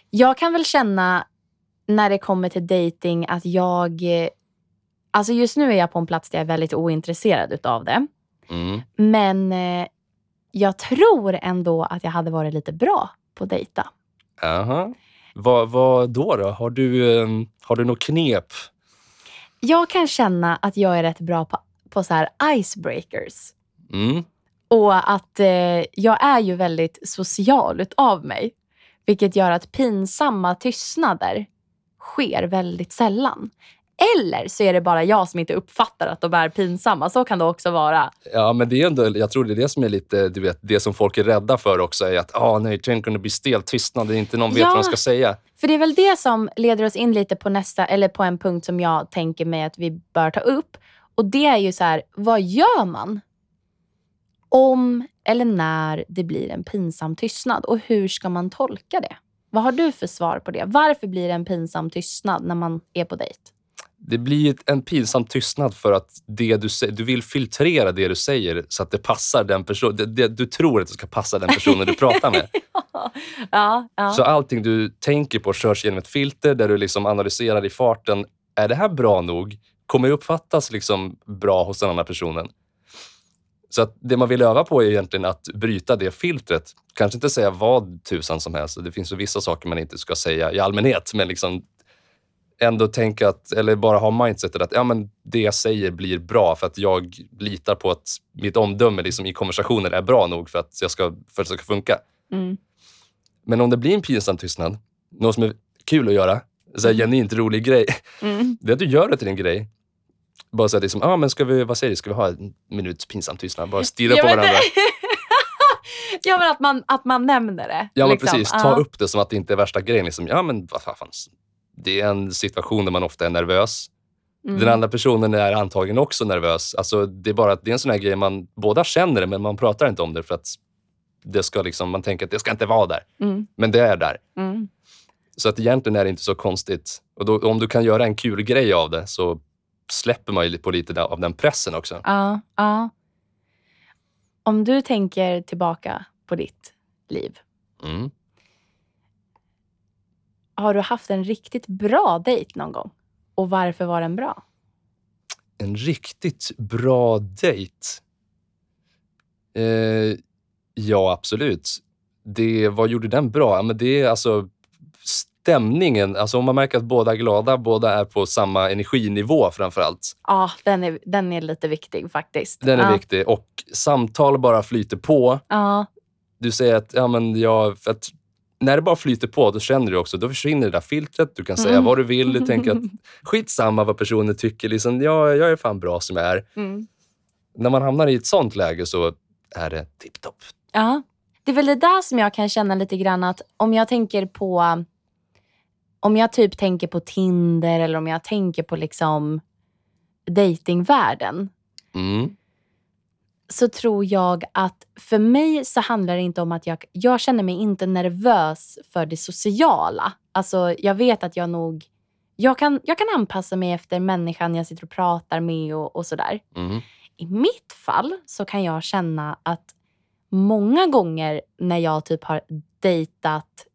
Jag kan väl känna när det kommer till dating att jag... Alltså just nu är jag på en plats där jag är väldigt ointresserad utav det. Mm. Men eh, jag tror ändå att jag hade varit lite bra på att dejta. Aha. Vad, vad då? då? Har, du, eh, har du något knep? Jag kan känna att jag är rätt bra på, på så här icebreakers. Mm. Och att eh, jag är ju väldigt social utav mig. Vilket gör att pinsamma tystnader sker väldigt sällan. Eller så är det bara jag som inte uppfattar att de är pinsamma. Så kan det också vara. Ja, men det är ändå, jag tror det är det som är lite, du vet, det som folk är rädda för också. Är att, ah, nej, tänk om det blir stel tystnad, inte någon vet Ja. vad de ska säga. För det är väl det som leder oss in lite på nästa, eller på en punkt som jag tänker mig att vi bör ta upp. Och det är ju så här, vad gör man om eller när det blir en pinsam tystnad? Och hur ska man tolka det? Vad har du för svar på det? Varför blir det en pinsam tystnad när man är på dejt? Det blir en pinsam tystnad för att det du, du vill filtrera det du säger så att det passar den personen. Det, det, du tror att det ska passa den personen du <laughs> pratar med. ja, ja. Så allting du tänker på körs genom ett filter där du liksom analyserar i farten. Är det här bra nog? Kommer det uppfattas liksom bra hos den andra personen? Så att det man vill öva på är egentligen att bryta det filtret. Kanske inte säga vad tusan som helst. Det finns ju vissa saker man inte ska säga i allmänhet, men liksom ändå tänka att, eller bara ha mindsetet att ja, men det jag säger blir bra för att jag litar på att mitt omdöme liksom, i konversationer är bra nog för att, jag ska, för att det ska funka. Mm. Men om det blir en pinsam tystnad, något som är kul att göra, så här Mm. genuint rolig grej, Mm. <laughs> det är att du gör det till en grej. Bara så att liksom, ah, men ska vi, vad säger du, ska vi ha en minuts pinsam tystnad? Bara stirra Ja, på varandra. <laughs> ja, men att man, att man nämner det. Ja, men liksom. precis. Ta Ja. upp det som att det inte är värsta grejen. Liksom, ja, men vad fan. Det är en situation där man ofta är nervös. Mm. Den andra personen är antagligen också nervös. Alltså, det är bara att det är en sån här grej, man båda känner det, men man pratar inte om det för att det ska liksom, man tänker att det ska inte vara där. Mm. Men det är där. Mm. Så att egentligen är det inte så konstigt. Och då, om du kan göra en kul grej av det så släpper man ju på lite av den pressen också. Ja, ja. Om du tänker tillbaka på ditt liv. Mm. Har du haft en riktigt bra dejt någon gång? Och varför var den bra? En riktigt bra dejt? Eh, ja, absolut. Det, vad gjorde den bra? Men det är alltså stämningen. Alltså om man märker att båda är glada, båda är på samma energinivå framför allt. Ja, den är, den är lite viktig faktiskt. Den är ja. viktig. Och samtal bara flyter på. Ja, Du säger att, ja men jag... Att när det bara flyter på, då känner du också, då försvinner det där filtret. Du kan säga Mm. vad du vill. Du tänker att <laughs> skitsamma vad personen tycker. Liksom, ja, jag är fan bra som jag är. mm. När man hamnar i ett sånt läge så är det tipptopp. ja. Det är väl det där som jag kan känna lite grann att om jag tänker på om jag typ tänker på Tinder eller om jag tänker på liksom datingvärlden Mm. så tror jag att för mig så handlar det inte om att jag, jag känner mig inte nervös för det sociala. Alltså jag vet att jag nog, jag kan, jag kan anpassa mig efter människan jag sitter och pratar med och, och sådär. Mm. I mitt fall så kan jag känna att många gånger när jag typ har dejtat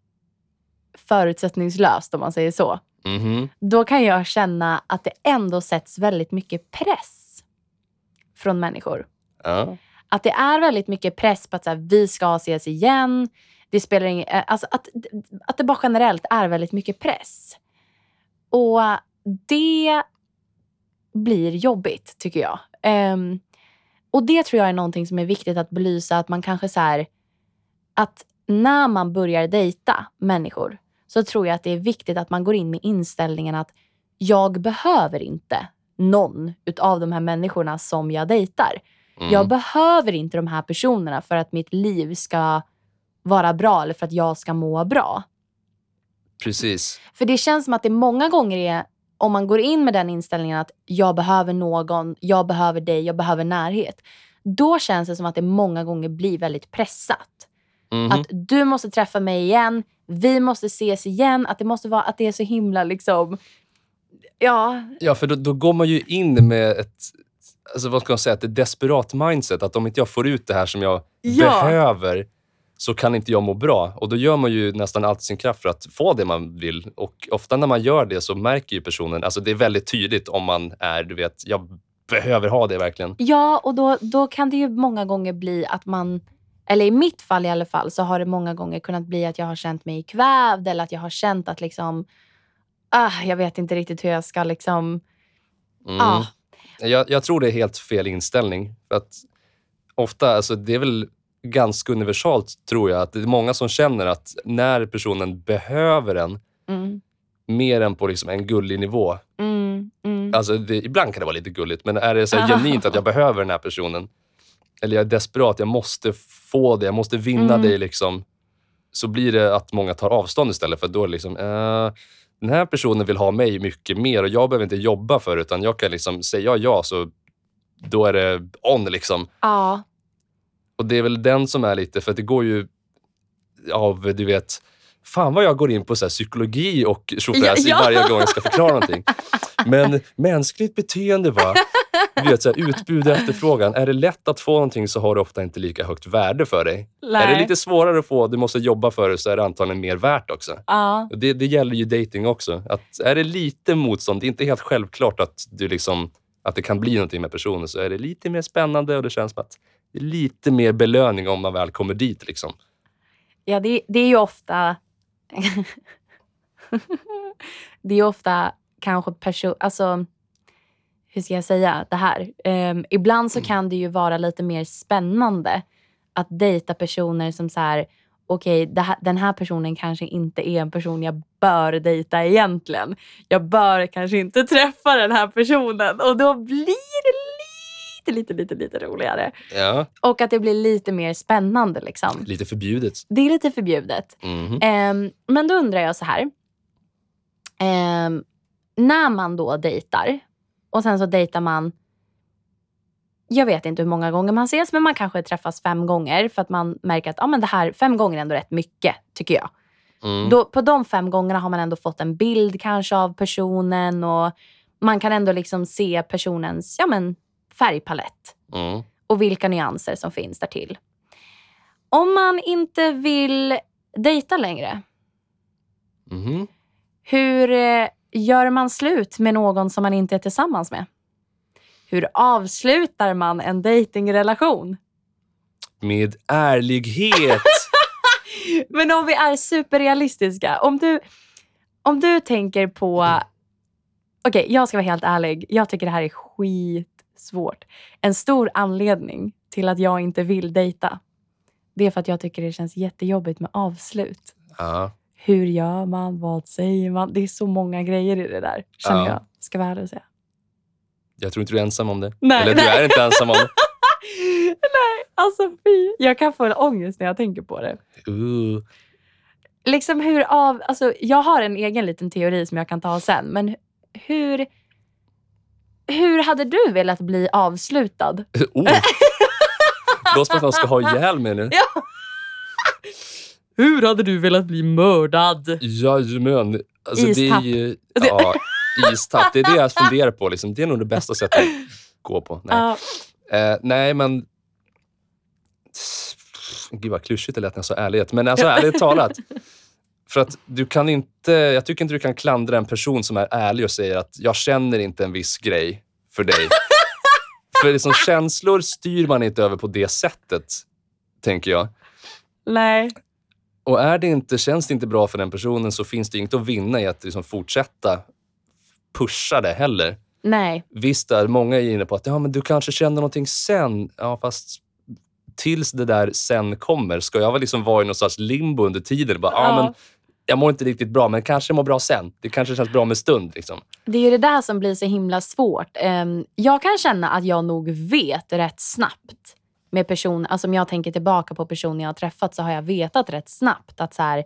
förutsättningslöst om man säger så, Mhm. då kan jag känna att det ändå sätts väldigt mycket press från människor. Ja. Att det är väldigt mycket press på att så här, vi ska ses igen. Det spelar ingen, eh, alltså att, att det bara generellt är väldigt mycket press. Och det blir jobbigt tycker jag. Ehm, och det tror jag är någonting som är viktigt att belysa. Att man kanske så här, att när man börjar dejta människor så tror jag att det är viktigt att man går in med inställningen att jag behöver inte någon utav de här människorna som jag dejtar. Mm. Jag behöver inte de här personerna för att mitt liv ska vara bra eller för att jag ska må bra. Precis. För det känns som att det många gånger är, om man går in med den inställningen att jag behöver någon, jag behöver dig, jag behöver närhet. Då känns det som att det många gånger blir väldigt pressat. Mhm. Att du måste träffa mig igen, vi måste ses igen, att det måste vara att det är så himla liksom... Ja, Ja, för då, då går man ju in med ett, alltså vad ska man säga, ett desperat mindset. Att om inte jag får ut det här som jag Ja. behöver så kan inte jag må bra. Och då gör man ju nästan allt sin kraft för att få det man vill. Och ofta när man gör det så märker ju personen, alltså det är väldigt tydligt om man är, du vet, jag behöver ha det verkligen. Ja, och då, då kan det ju många gånger bli att man, eller i mitt fall i alla fall, så har det många gånger kunnat bli att jag har känt mig kvävd eller att jag har känt att liksom, ah, jag vet inte riktigt hur jag ska liksom, Mm. ah, Jag, jag tror det är helt fel inställning. För att ofta, alltså det är väl ganska universalt tror jag, att det är många som känner att när personen behöver en, mm, mer än på liksom en gullig nivå. mm, mm. Alltså det, ibland kan det vara lite gulligt, men är det så <laughs> genuint att jag behöver den här personen, eller jag är desperat, jag måste få det, jag måste vinna Mm. dig, liksom, så blir det att många tar avstånd istället. För då är det liksom, eh, den här personen vill ha mig mycket mer och jag behöver inte jobba för det, utan jag kan liksom säga ja, så då är det on. liksom. Ja, Och det är väl den som är lite, för det går ju av, du vet, fan vad jag går in på så här psykologi och tjofräs Ja, ja. varje gång jag ska förklara någonting. <laughs> Men mänskligt beteende, va? Du vet, så här, utbud och efterfrågan. Är det lätt att få någonting så har det ofta inte lika högt värde för dig. nej. Är det lite svårare att få, du måste jobba för det, så är det antagligen mer värt också. Ja, Det, det gäller ju dating också. Att är det lite motstånd, det är inte helt självklart att, du liksom, att det kan bli någonting med personen, så är det lite mer spännande och det känns som att det är lite mer belöning om man väl kommer dit. Liksom. ja det, det är ju ofta, <laughs> det är ofta kanske person... Alltså, hur ska jag säga det här? Ehm, ibland så Mm. kan det ju vara lite mer spännande att dejta personer som så här, okej, här- den här personen kanske inte är en person jag bör dejta egentligen. Jag bör kanske inte träffa den här personen och då blir det lite, lite, lite, lite roligare. Ja, Och att det blir lite mer spännande liksom. lite förbjudet. Det är lite förbjudet. Mhm. Ehm, men då undrar jag så här. Ehm, när man då dejtar och sen så dejtar man jag vet inte hur många gånger man ses, men man kanske träffas fem gånger för att man märker att ja, men det här, fem gånger är ändå rätt mycket, tycker jag. Mm. Då, på de fem gångerna har man ändå fått en bild kanske av personen och man kan ändå liksom se personens ja, men, färgpalett Mm. och vilka nyanser som finns där till. Om man inte vill dejta längre, Mhm. hur eh, gör man slut med någon som man inte är tillsammans med? Hur avslutar man en datingrelation? Med ärlighet. <laughs> Men om vi är superrealistiska. Om du, om du tänker på... Okej, jag ska vara helt ärlig. Jag tycker det här är skitsvårt. En stor anledning till att jag inte vill dejta, det är för att jag tycker det känns jättejobbigt med avslut. ja. Hur gör man? Vad säger man? Det är så många grejer i det där, känner Ja. jag. Ska vara ärlig och säga. Jag tror inte du är ensam om det. Nej, Eller du nej. är inte ensam om det. <laughs> Nej, alltså fy. Jag kan få en ångest när jag tänker på det. Uh. Liksom hur av... Alltså, jag har en egen liten teori som jag kan ta sen. Men hur... Hur hade du velat bli avslutad? Oh. <laughs> Låter som att man ska ha ihjäl mig nu. Ja. Hur hade du velat bli mördad? Jajamän. Alltså, det är Istapp. ju, ja, istapp. Det är det jag funderar på. Liksom. Det är nog det bästa sättet att gå på. Nej, Ja, eh, nej men... Gud vad klyschigt det lät när jag sa ärlighet. Men alltså ärligt talat. För att du kan inte, jag tycker inte du kan klandra en person som är ärlig och säger att jag känner inte en viss grej för dig. för liksom, känslor styr man inte över på det sättet, tänker jag. nej. Och är det inte, känns det inte bra för den personen så finns det inget att vinna i att liksom fortsätta pusha det heller. Nej. Visst är många är inne på att ja, men du kanske känner någonting sen. Ja, fast tills det där sen kommer, ska jag väl liksom vara i någon slags limbo under tiden? Bara, ja. Ja. men jag mår inte riktigt bra, men kanske mår bra sen. Det kanske känns bra med stund. Liksom. Det är ju det där som blir så himla svårt. Ehm, jag kan känna att jag nog vet rätt snabbt med personer, alltså om jag tänker tillbaka på personer jag har träffat så har jag vetat rätt snabbt att så här,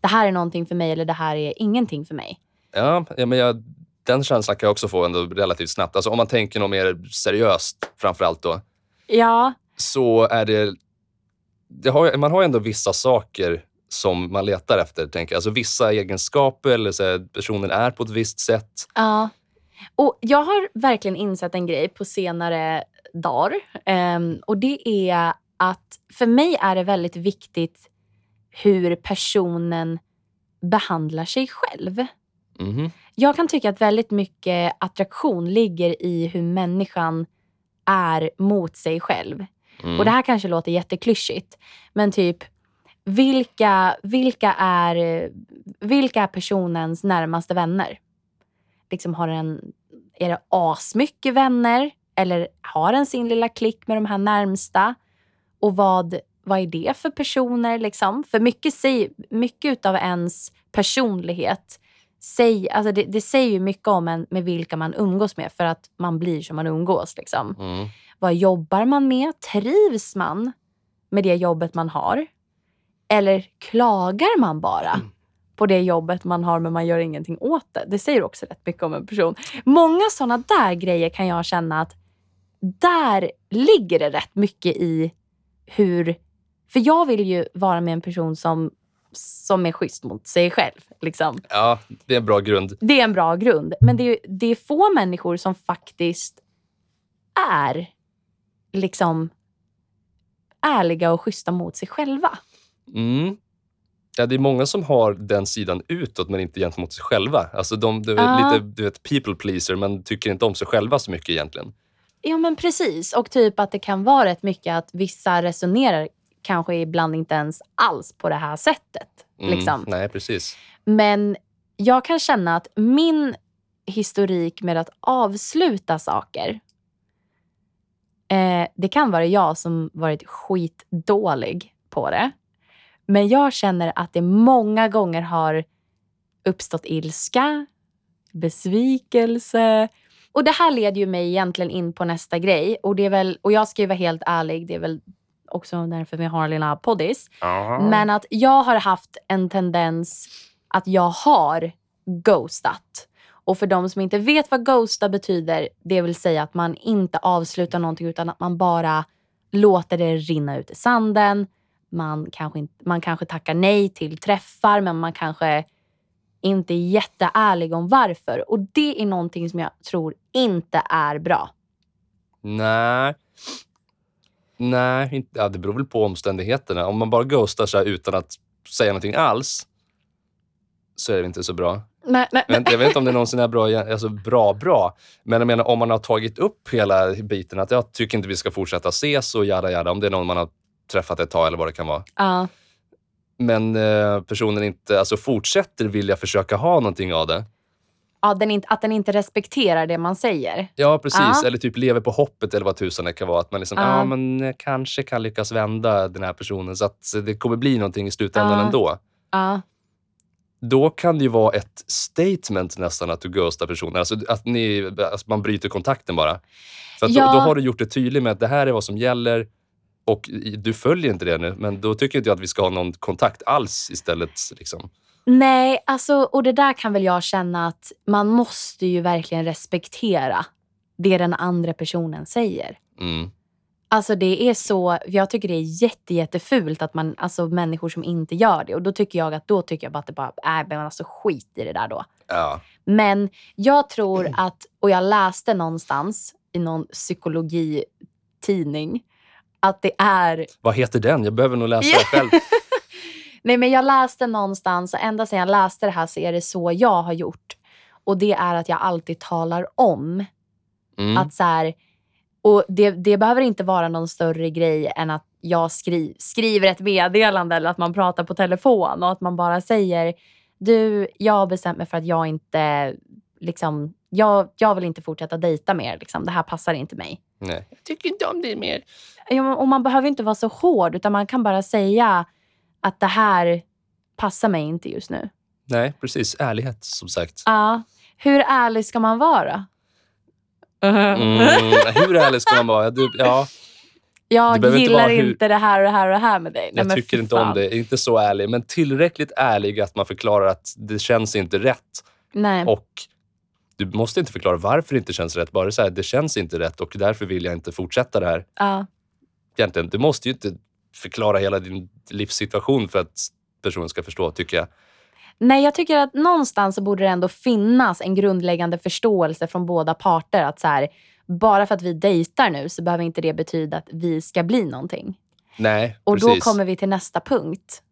det här är någonting för mig eller det här är ingenting för mig. Ja, ja, men jag, den känslan kan jag också få ändå relativt snabbt. Alltså, om man tänker något mer seriöst framför allt då, Ja, så är det... det har, man har ju ändå vissa saker som man letar efter. Tänker. jag. Alltså vissa egenskaper, eller så här, personen är på ett visst sätt. Ja. Och jag har verkligen insett en grej på senare dagar. Ehm, och det är att för mig är det väldigt viktigt hur personen behandlar sig själv. Mhm. Jag kan tycka att väldigt mycket attraktion ligger i hur människan är mot sig själv. Mm. Och det här kanske låter jätteklyschigt, men typ vilka, vilka, är, vilka är personens närmaste vänner? Liksom har den, är det asmycket vänner? Eller har den sin lilla klick med de här närmsta? Och vad, vad är det för personer? Liksom? För mycket, mycket av ens personlighet säg, alltså det, det säger ju mycket om en med vilka man umgås med för att man blir som man umgås. Liksom. Mm. Vad jobbar man med? Trivs man med det jobbet man har? Eller klagar man bara på det jobbet man har men man gör ingenting åt det? Det säger också rätt mycket om en person. Många sådana där grejer kan jag känna att där ligger det rätt mycket i hur... För jag vill ju vara med en person som, som är schysst mot sig själv. Liksom. Ja, det är en bra grund. Det är en bra grund. Men det är, det är få människor som faktiskt är liksom ärliga och schyssta mot sig själva. Mm. Ja, det är många som har den sidan utåt men inte gentemot sig själva. Alltså de, de Ja. lite du vet, people pleaser men tycker inte om sig själva så mycket egentligen. Ja men precis. Och typ att det kan vara rätt mycket att vissa resonerar kanske ibland inte ens alls på det här sättet. Mm. Liksom. Nej, precis. Men jag kan känna att min historik med att avsluta saker. Eh, det kan vara jag som varit skitdålig på det. Men jag känner att det många gånger har uppstått ilska, besvikelse. Och det här leder ju mig egentligen in på nästa grej. Och, det är väl, och jag ska ju vara helt ärlig, det är väl också därför vi har lilla poddis. Men att jag har haft en tendens att jag har ghostat. Och för de som inte vet vad ghosta betyder, det vill säga att man inte avslutar någonting utan att man bara låter det rinna ut i sanden. Man kanske, inte, man kanske tackar nej till träffar men man kanske inte är jätteärlig om varför. Och det är någonting som jag tror inte är bra. Nej. Nej, inte, ja, det beror väl på omständigheterna. Om man bara ghostar så här utan att säga någonting alls så är det inte så bra. Nej, nej, Men jag vet inte om det någonsin är bra, alltså bra, bra. Men jag menar om man har tagit upp hela biten att jag tycker inte vi ska fortsätta ses och jada jada. Om det är någon man har träffat ett tag eller vad det kan vara. Ja. Men eh, personen inte alltså fortsätter vilja försöka ha någonting av det. Ja, den inte, att den inte respekterar det man säger. Ja, precis. Ja. Eller typ lever på hoppet eller vad tusan det kan vara. Att man liksom, Ja. ja men eh, kanske kan lyckas vända den här personen så att det kommer bli någonting i slutändan Ja. ändå. Ja. Då kan det ju vara ett statement nästan att du ghostar personen. Alltså att ni, alltså man bryter kontakten bara. För Ja. då, då har du gjort det tydligt med att det här är vad som gäller och du följer inte det nu. Men då tycker inte jag att vi ska ha någon kontakt alls istället. Liksom. Nej, alltså, och det där kan väl jag känna att man måste ju verkligen respektera det den andra personen säger. Mm. Alltså det är så, jag tycker det är jätte, jättefult att man, alltså människor som inte gör det. Och då tycker jag att då tycker jag bara att det bara, äh, men alltså skit i det där då. Ja. Men jag tror att, och jag läste någonstans i någon psykologitidning, att det är Vad heter den? Jag behöver nog läsa det själv. <laughs> Nej men jag läste någonstans och ända sedan jag läste det här så är det så jag har gjort. Och det är att jag alltid talar om Mm. att så här, och det, det behöver inte vara någon större grej än att jag skri, skriver ett meddelande eller att man pratar på telefon och att man bara säger du, jag har bestämt mig för att jag inte, liksom, jag, jag vill inte fortsätta dejta mer. Liksom. Det här passar inte mig. Nej. Jag tycker inte om det mer. Ja, Och man behöver inte vara så hård utan man kan bara säga att det här passar mig inte just nu. Nej, precis. Ärlighet, som sagt. Ja. Hur ärlig ska man vara? Mm, hur ärlig ska man vara? Du, ja, Du Jag inte gillar vara hur- inte det här och det här och det här med dig. Nej, jag tycker inte om fan. det. Inte så ärlig, men tillräckligt ärlig att man förklarar att det känns inte rätt. Nej. Och du måste inte förklara varför det inte känns rätt. Bara så här, det känns inte rätt och därför vill jag inte fortsätta det här. Ja. Egentligen, du måste ju inte förklara hela din livssituation för att personen ska förstå, tycker jag. Nej, jag tycker att någonstans så borde det ändå finnas en grundläggande förståelse från båda parter. Att så här, bara för att vi dejtar nu så behöver inte det betyda att vi ska bli någonting. Nej, Och precis. då kommer vi till nästa punkt.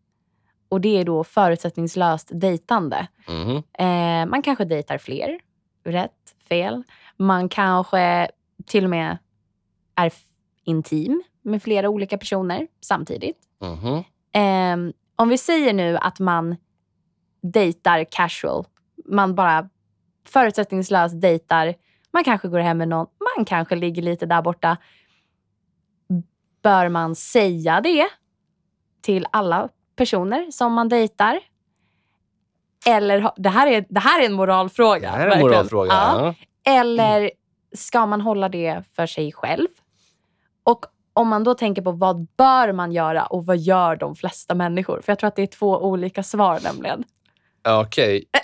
Och det är då förutsättningslöst dejtande. Mhm. Eh, man kanske dejtar fler. Rätt, fel. Man kanske till och med är intim med flera olika personer samtidigt. Mhm. Ehm, om vi säger nu att man dejtar casual. Man bara förutsättningslöst dejtar. Man kanske går hem med någon. Man kanske ligger lite där borta. Bör man säga det till alla personer som man dejtar? Eller, det här är, det här är en moralfråga. Det här är en moralfråga. Ja. Eller ska man hålla det för sig själv? Och om man då tänker på vad bör man göra och vad gör de flesta människor? För jag tror att det är två olika svar nämligen. Ja, Okej. <laughs>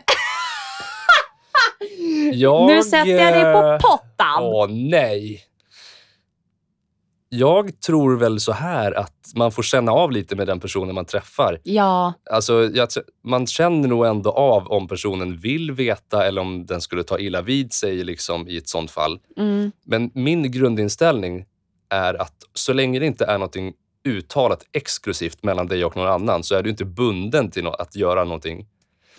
Jag, nu sätter jag dig på eh, pottan. Åh nej. Jag tror väl så här att man får känna av lite med den personen man träffar. Ja, Alltså, jag, man känner nog ändå av om personen vill veta eller om den skulle ta illa vid sig liksom, i ett sånt fall. mm, Men min grundinställning är att så länge det inte är något uttalat exklusivt mellan dig och någon annan så är du inte bunden till att göra någonting.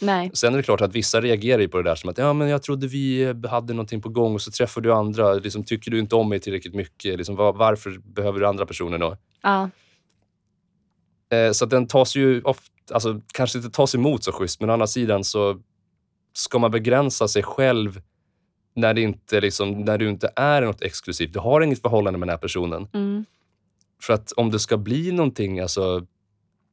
Nej. Sen är det klart att vissa reagerar på det där som att ja, men jag trodde vi hade någonting på gång och så träffar du andra. Liksom, tycker du inte om mig tillräckligt mycket? Liksom, var, varför behöver du andra personer då? Ja, Eh, så den tas ju ofta, alltså kanske inte tas emot så schysst, men å andra sidan så ska man begränsa sig själv när, det inte, liksom, när du inte är något exklusivt. Du har inget förhållande med den här personen. Mm. För att om det ska bli någonting, alltså,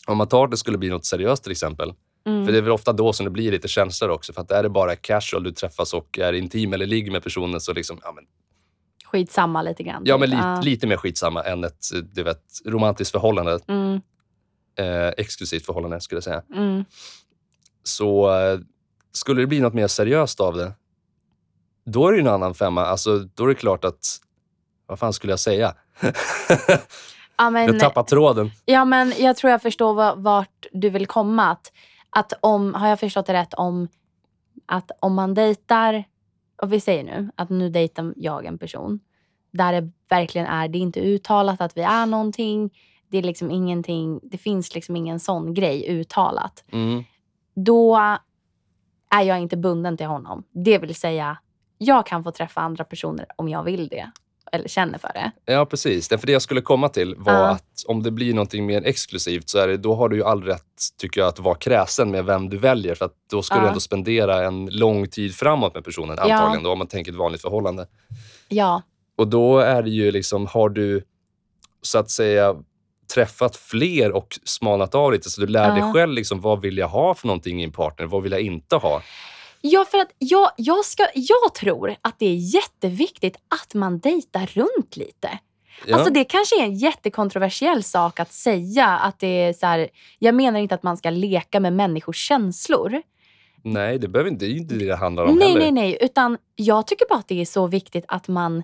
om man tar att det skulle bli något seriöst till exempel. Mm. För det är väl ofta då som det blir lite känslor också. För att är det bara casual, du träffas och är intim eller ligger med personen så liksom, ja men, Skitsamma lite grann. ja, typ. men lite, Ja. lite mer skitsamma än ett du vet, romantiskt förhållande. Mm. Eh, exklusivt förhållande skulle jag säga. Mm. Så eh, skulle det bli något mer seriöst av det, då är det ju en annan femma. Alltså, då är det klart att... Vad fan skulle jag säga? <laughs> Ja, men, jag tappar tråden. ja, men jag tror jag förstår va- vart du vill komma. Att, att om, har jag förstått det rätt om att om man dejtar, och vi säger nu att nu dejtar jag en person där det verkligen är, det är inte uttalat att vi är någonting. Det är liksom ingenting, det finns liksom ingen sån grej uttalat. Mm. Då är jag inte bunden till honom. Det vill säga, jag kan få träffa andra personer om jag vill det. Eller känner för det. Ja, precis. Det, för det jag skulle komma till var Ja. att om det blir någonting mer exklusivt så är det, då har du ju all rätt, tycker jag, att vara kräsen med vem du väljer. För att då ska Ja. du ändå spendera en lång tid framåt med personen, Ja. antagligen då, om man tänker ett vanligt förhållande. Ja, Och då är det ju liksom, har du så att säga träffat fler och smalnat av lite så du lär dig Ja. själv liksom, vad vill jag ha för någonting i en partner, vad vill jag inte ha? Ja, för att jag, jag, ska, jag tror att det är jätteviktigt att man dejtar runt lite. Ja. Alltså det kanske är en jättekontroversiell sak att säga. Att det är så här, jag menar inte att man ska leka med människors känslor. Nej, det behöver inte, det inte det det handlar om Nej, heller. nej, nej. Utan jag tycker bara att det är så viktigt att man,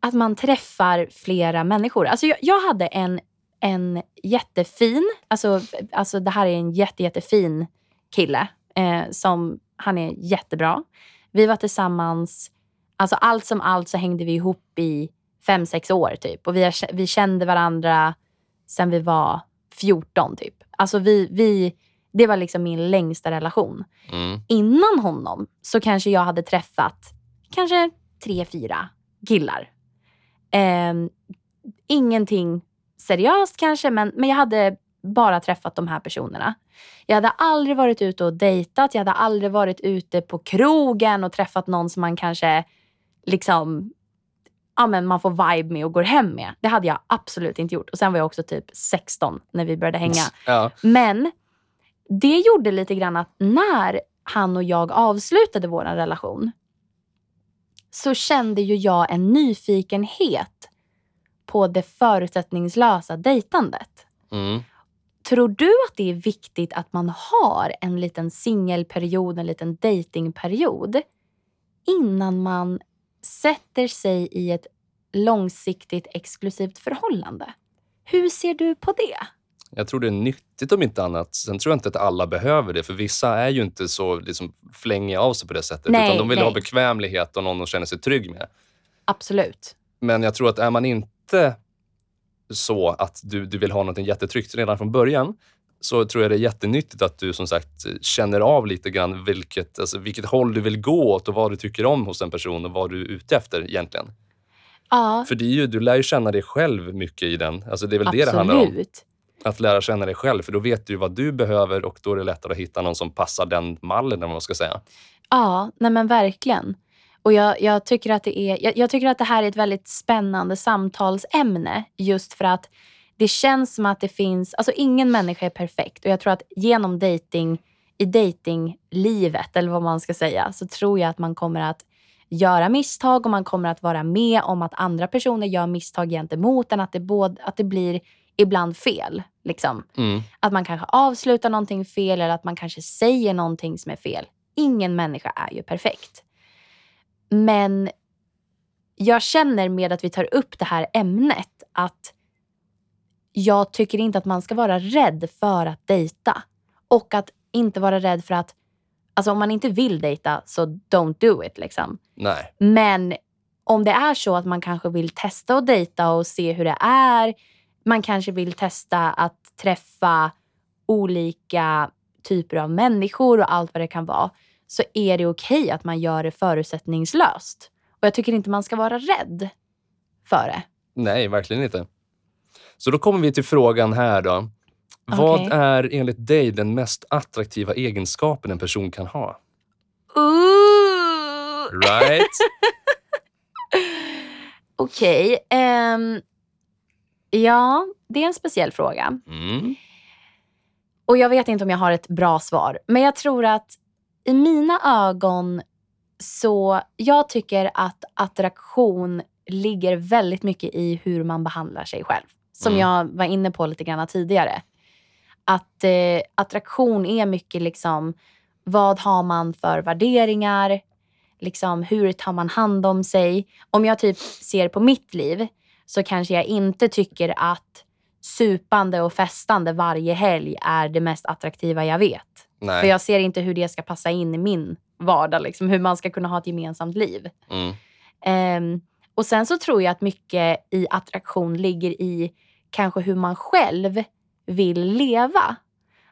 att man träffar flera människor. Alltså jag, jag hade en, en jättefin, alltså, alltså det här är en jätte, jättefin kille. Eh, som, han är jättebra. Vi var tillsammans, alltså allt som allt så hängde vi ihop i fem, sex år typ. Och vi, har, vi kände varandra sen vi var 14 typ. Alltså vi, vi, det var liksom min längsta relation Mm. innan honom så kanske jag hade träffat kanske tre, fyra killar. Ehm, ingenting seriöst kanske, men, men jag hade bara träffat de här personerna. Jag hade aldrig varit ute och dejtat. Jag hade aldrig varit ute på krogen och träffat någon som man kanske liksom ja, men man får vibe med och går hem med. Det hade jag absolut inte gjort. Och Sen var jag också typ 16 när vi började hänga. <laughs> Ja. Men det gjorde lite grann att när han och jag avslutade vår relation så kände ju jag en nyfikenhet på det förutsättningslösa dejtandet. Mm. Tror du att det är viktigt att man har en liten singelperiod, en liten datingperiod innan man sätter sig i ett långsiktigt exklusivt förhållande? Hur ser du på det? Jag tror det är nyttigt om inte annat. Sen tror jag inte att alla behöver det, för vissa är ju inte så liksom, flängiga av sig på det sättet. Nej, utan de vill nej. ha bekvämlighet och någon de känner sig trygg med. Absolut. Men jag tror att är man inte så att du, du vill ha något jättetryggt redan från början, så tror jag det är jättenyttigt att du som sagt känner av lite grann vilket, alltså, vilket håll du vill gå åt och vad du tycker om hos en person och vad du är ute efter egentligen. Ja, För det är ju, du lär ju känna dig själv mycket i den. Alltså det är väl det det handlar om. absolut. Att lära känna dig själv, för då vet du vad du behöver och då är det lättare att hitta någon som passar den mallen, eller vad man ska säga. Ja, nej men verkligen. Och jag, jag, tycker att det är, jag, jag tycker att det här är ett väldigt spännande samtalsämne. Just för att det känns som att det finns... Alltså ingen människa är perfekt. Och jag tror att genom dating, i datinglivet, eller vad man ska säga, så tror jag att man kommer att göra misstag och man kommer att vara med om att andra personer gör misstag gentemot en. Att det, både, att det blir ibland fel. Liksom. Mm. Att man kanske avslutar någonting fel eller att man kanske säger någonting som är fel. Ingen människa är ju perfekt. Men jag känner med att vi tar upp det här ämnet att jag tycker inte att man ska vara rädd för att dejta. Och att inte vara rädd för att, alltså om man inte vill dejta så don't do it liksom. Nej. Men om det är så att man kanske vill testa att dejta och se hur det är. Man kanske vill testa att träffa olika typer av människor och allt vad det kan vara. Så är det okej att man gör det förutsättningslöst. Och jag tycker inte man ska vara rädd för det. Nej, verkligen inte. Så då kommer vi till frågan här då. Vad Okej. är enligt dig den mest attraktiva egenskapen en person kan ha? Ooh, Right? <laughs> Okej. ehm, ja, det är en speciell fråga. Mm. Och jag vet inte om jag har ett bra svar. Men jag tror att i mina ögon så jag tycker att attraktion ligger väldigt mycket i hur man behandlar sig själv. Som Mm. jag var inne på lite grann tidigare. Att eh, attraktion är mycket liksom, vad har man för värderingar? Liksom, hur tar man hand om sig? Om jag typ ser på mitt liv så kanske jag inte tycker att supande och festande varje helg är det mest attraktiva jag vet. Nej. För jag ser inte hur det ska passa in i min vardag. Liksom, hur man ska kunna ha ett gemensamt liv. Mm. Ehm, och sen så tror jag att mycket i attraktion ligger i kanske hur man själv vill leva.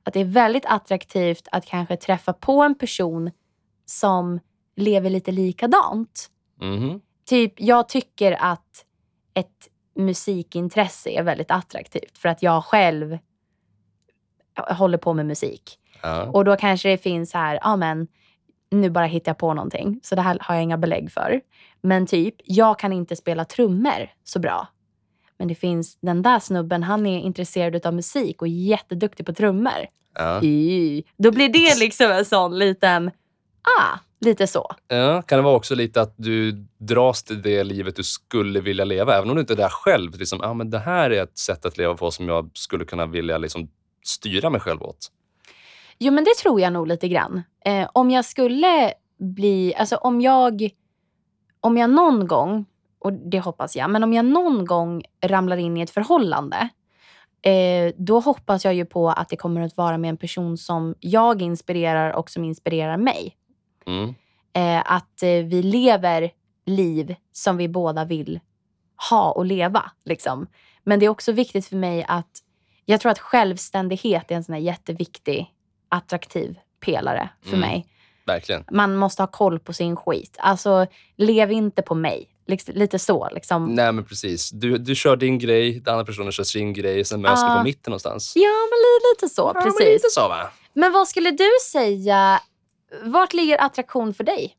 Att det är väldigt attraktivt att kanske träffa på en person som lever lite likadant. Mhm. Typ, jag tycker att ett musikintresse är väldigt attraktivt för att jag själv håller på med musik. Ja. Och då kanske det finns här, ja men nu bara hittar jag på någonting. Så det här har jag inga belägg för. Men typ, jag kan inte spela trummor så bra. Men det finns den där snubben, han är intresserad av musik och jätteduktig på trummor. Ja. Y. Då blir det <laughs> liksom en sån liten, ah, lite så. Ja, kan det vara också lite att du dras till det livet du skulle vilja leva, även om du inte är där själv. Liksom, ah, men det här är ett sätt att leva på som jag skulle kunna vilja liksom, styra mig själv åt. Jo men det tror jag nog lite grann. Eh, om jag skulle bli, alltså om jag, om jag någon gång, och det hoppas jag, men om jag någon gång ramlar in i ett förhållande, eh, då hoppas jag ju på att det kommer att vara med en person som jag inspirerar och som inspirerar mig. Mm. Eh, att eh, vi lever liv som vi båda vill ha och leva. Liksom. Men det är också viktigt för mig att jag tror att självständighet är en sån här jätteviktig, attraktiv pelare för Mm. mig. Verkligen. Man måste ha koll på sin skit. Alltså, lev inte på mig. Liks- Lite så. Liksom. Nej, men precis. Du, du kör din grej, den andra personen kör sin grej, sen möts Ah. på mitten någonstans. Ja, men li- lite så. Ja, men precis. lite så, va? Men vad skulle du säga, vart ligger attraktion för dig?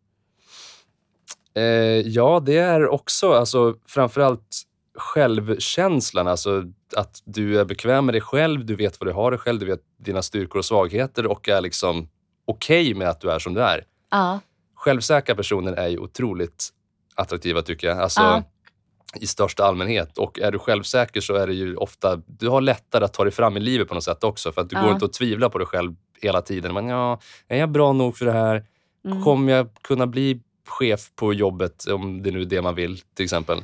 Eh, ja, det är också alltså, framförallt självkänslan. Alltså att du är bekväm med dig själv, du vet vad du har dig själv, du vet dina styrkor och svagheter och är liksom okej med att du är som du är. Ja. Självsäkra personer är ju otroligt attraktiva tycker jag. Alltså, Ja. I största allmänhet. Och är du självsäker så är det ju ofta, du har lättare att ta dig fram i livet på något sätt också. För att du Ja. går inte att tvivla på dig själv hela tiden. Men ja, är jag bra nog för det här? Mm. Kommer jag kunna bli chef på jobbet om det nu är det man vill till exempel?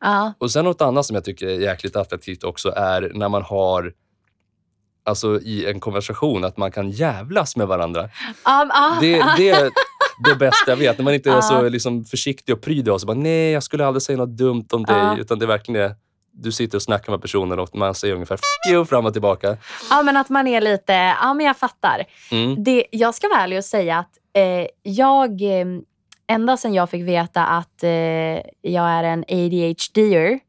Ja. Och sen något annat som jag tycker är jäkligt attraktivt också är när man har Alltså i en konversation, att man kan jävlas med varandra. Um, ah, Det, det är det bästa jag vet. När man inte är så liksom, försiktig och pryd och så bara, nej jag skulle aldrig säga något dumt om dig. Utan det är verkligen det. Du sitter och snackar med personen och man säger ungefär F you fram och tillbaka. Ja, men att man är lite, ja men jag fattar. Mm. Det, jag ska vara ärlig och säga att eh, jag, eh, ända sedan jag fick veta att eh, jag är en ADHD-er,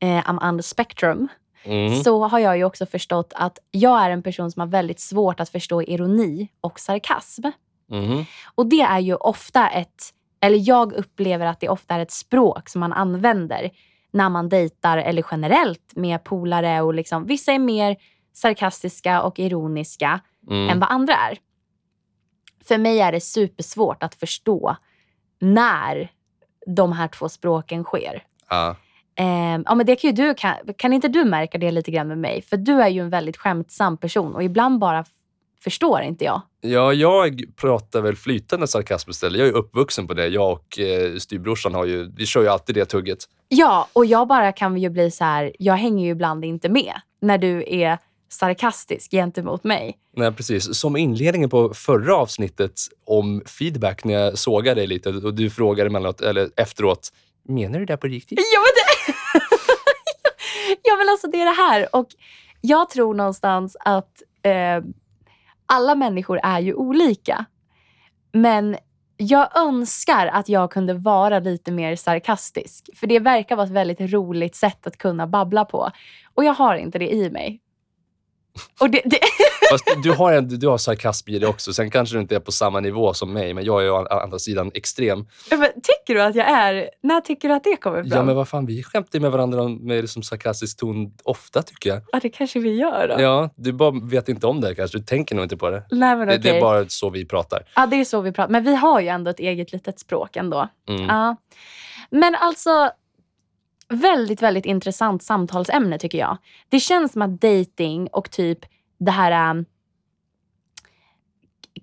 eh, I'm on the spectrum, Mm. så har jag ju också förstått att jag är en person som har väldigt svårt att förstå ironi och sarkasm. Mhm. Och det är ju ofta ett, eller jag upplever att det ofta är ett språk som man använder när man dejtar eller generellt med polare. Och liksom, vissa är mer sarkastiska och ironiska Mm. än vad andra är. För mig är det supersvårt att förstå när de här två språken sker. Ja. Eh, ja, men det kan, ju du, kan, kan inte du märka det lite grann med mig? För du är ju en väldigt skämtsam person och ibland bara förstår inte jag. Ja, jag pratar väl flytande sarkasm istället. Jag är uppvuxen på det. Jag och eh, styvbrorsan har ju, vi kör ju alltid det tugget. Ja, och jag bara kan ju bli så här, jag hänger ju ibland inte med när du är sarkastisk gentemot mig. Nej, precis. Som inledningen på förra avsnittet om feedback när jag sågade dig lite och du frågade emellanåt, eller efteråt, menar du det på riktigt? Ja, men det... <laughs> ja, men alltså det är det här. Och jag tror någonstans att eh, alla människor är ju olika. Men jag önskar att jag kunde vara lite mer sarkastisk. För det verkar vara ett väldigt roligt sätt att kunna babbla på. Och jag har inte det i mig. Och det, det, <laughs> Fast du har, en, du har sarkasm i dig också. Sen kanske du inte är på samma nivå som mig, men jag är å andra sidan extrem. men tycker du att jag är... När tycker du att det kommer fram? Ja, men vad fan, vi skämtar med varandra med liksom sarkastisk ton ofta, tycker jag. Ja, det kanske vi gör då. Ja, du bara vet inte om det kanske. Du tänker nog inte på det. Nej, men Det, okej. det är bara så vi pratar. Ja, det är så vi pratar. Men vi har ju ändå ett eget litet språk ändå. Mm. Ja. Men alltså, väldigt, väldigt intressant samtalsämne tycker jag. Det känns som att dating och typ det här um,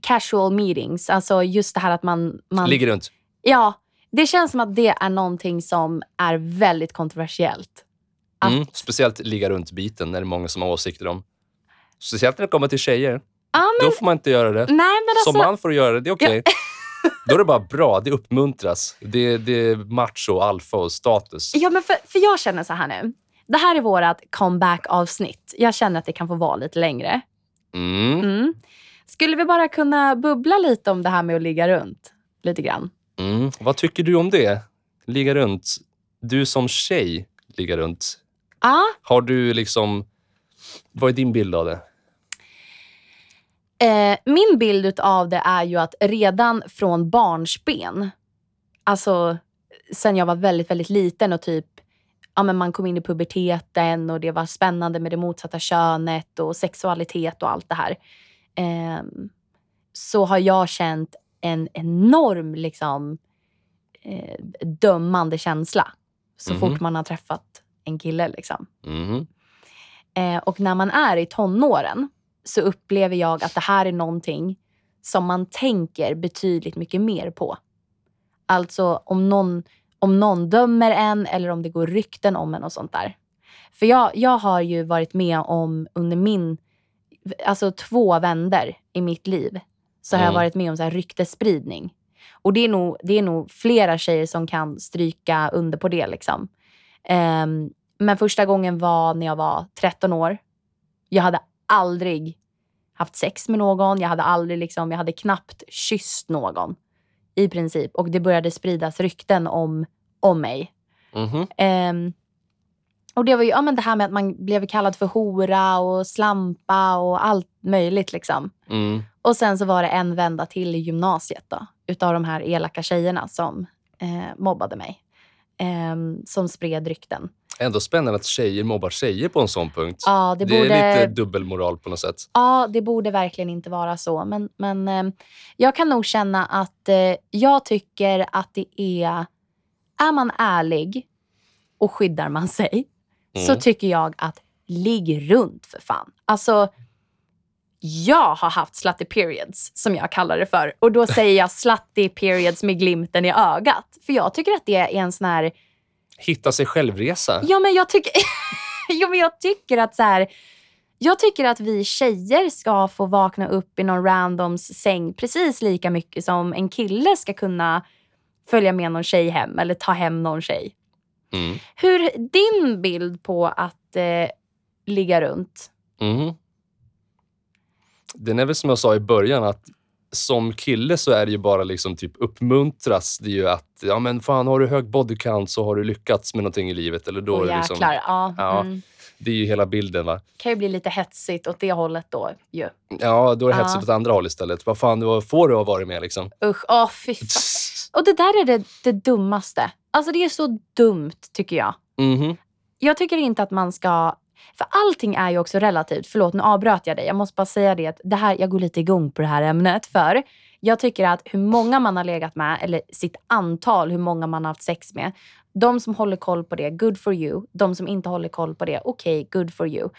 casual meetings, alltså just det här att man... man Ligger runt. Ja, det känns som att det är någonting som är väldigt kontroversiellt. Att, Mm. Speciellt ligga runt-biten är det många som har åsikter om. Speciellt när det kommer till tjejer. Ja, men, Då får man inte göra det. nej, men alltså, Som man får du göra det, det är okej. <laughs> Då är det bara bra, det uppmuntras. Det, det är macho, alfa och status. Ja, men för, för jag känner så här nu. Det här är vårt comeback-avsnitt. Jag känner att det kan få vara lite längre. Mm. Mm. Skulle vi bara kunna bubbla lite om det här med att ligga runt? Lite grann. Mm. Vad tycker du om det? Ligga runt. Du som tjej, ligga runt. Ja, Har du liksom... Vad är din bild av det? Eh, min bild av det är ju att redan från barnsben, alltså sen jag var väldigt, väldigt liten och typ ja, men man kom in i puberteten och det var spännande med det motsatta könet och sexualitet och allt det här. Ehm, så har jag känt en enorm liksom, eh, dömande känsla så Mhm. fort man har träffat en kille. Liksom. Mhm. Eh, och när man är i tonåren så upplever jag att det här är någonting som man tänker betydligt mycket mer på. Alltså om någon, om någon dömer en eller om det går rykten om en och sånt där. För jag, jag har ju varit med om under min, alltså två vänder i mitt liv, så har jag Mm. varit med om så här ryktesspridning. Och det är, nog, det är nog flera tjejer som kan stryka under på det. Liksom. Ehm, men första gången var när jag var 13 år. Jag hade aldrig haft sex med någon. Jag hade aldrig liksom, jag hade knappt kysst någon. I princip. Och det började spridas rykten om, om mig. Mhm. Ehm, och det var ju ja, men det här med att man blev kallad för hora och slampa och allt möjligt. liksom. Mm. Och sen så var det en vända till i gymnasiet då, utav de här elaka tjejerna som eh, mobbade mig. Ehm, som spred rykten. Ändå spännande att tjejer mobbar tjejer på en sån punkt. Ja, det, det borde, är lite dubbelmoral på något sätt. ja, det borde verkligen inte vara så. Men, men eh, jag kan nog känna att eh, jag tycker att det är... Är man ärlig och skyddar man sig så Mm. tycker jag att ligg runt för fan. Alltså, jag har haft slutty periods som jag kallar det för. Och då säger jag slutty periods med glimten i ögat. För jag tycker att det är en sån här... Hitta sig självresa. Ja, men jag tycker, <laughs> ja, men jag tycker att så här... Jag tycker att vi tjejer ska få vakna upp i någon randoms säng precis lika mycket som en kille ska kunna följa med någon tjej hem eller ta hem någon tjej. Mm. Hur din bild på att eh, ligga runt? Mhm. Den är väl som jag sa i början att som kille så är det ju bara liksom typ uppmuntras. Det ju att, ja men fan har du hög body count så har du lyckats med någonting i livet. Eller då Åh är det liksom. Ja, Ja. Mm. det är ju hela bilden va. kan ju bli lite hetsigt åt det hållet då ju. Ja, då är det Ja. hetsigt åt andra håll istället. Vad fan vad får du ha varit med liksom? Usch, åh fy fan. <laughs> Och det där är det, det dummaste. Alltså det är så dumt tycker jag. Mhm. Jag tycker inte att man ska... För allting är ju också relativt. Förlåt, nu avbröt jag dig. Jag måste bara säga det att det här, jag går lite igång på det här ämnet. För jag tycker att hur många man har legat med, eller sitt antal, hur många man har haft sex med. De som håller koll på det, good for you. De som inte håller koll på det, okej, good for you.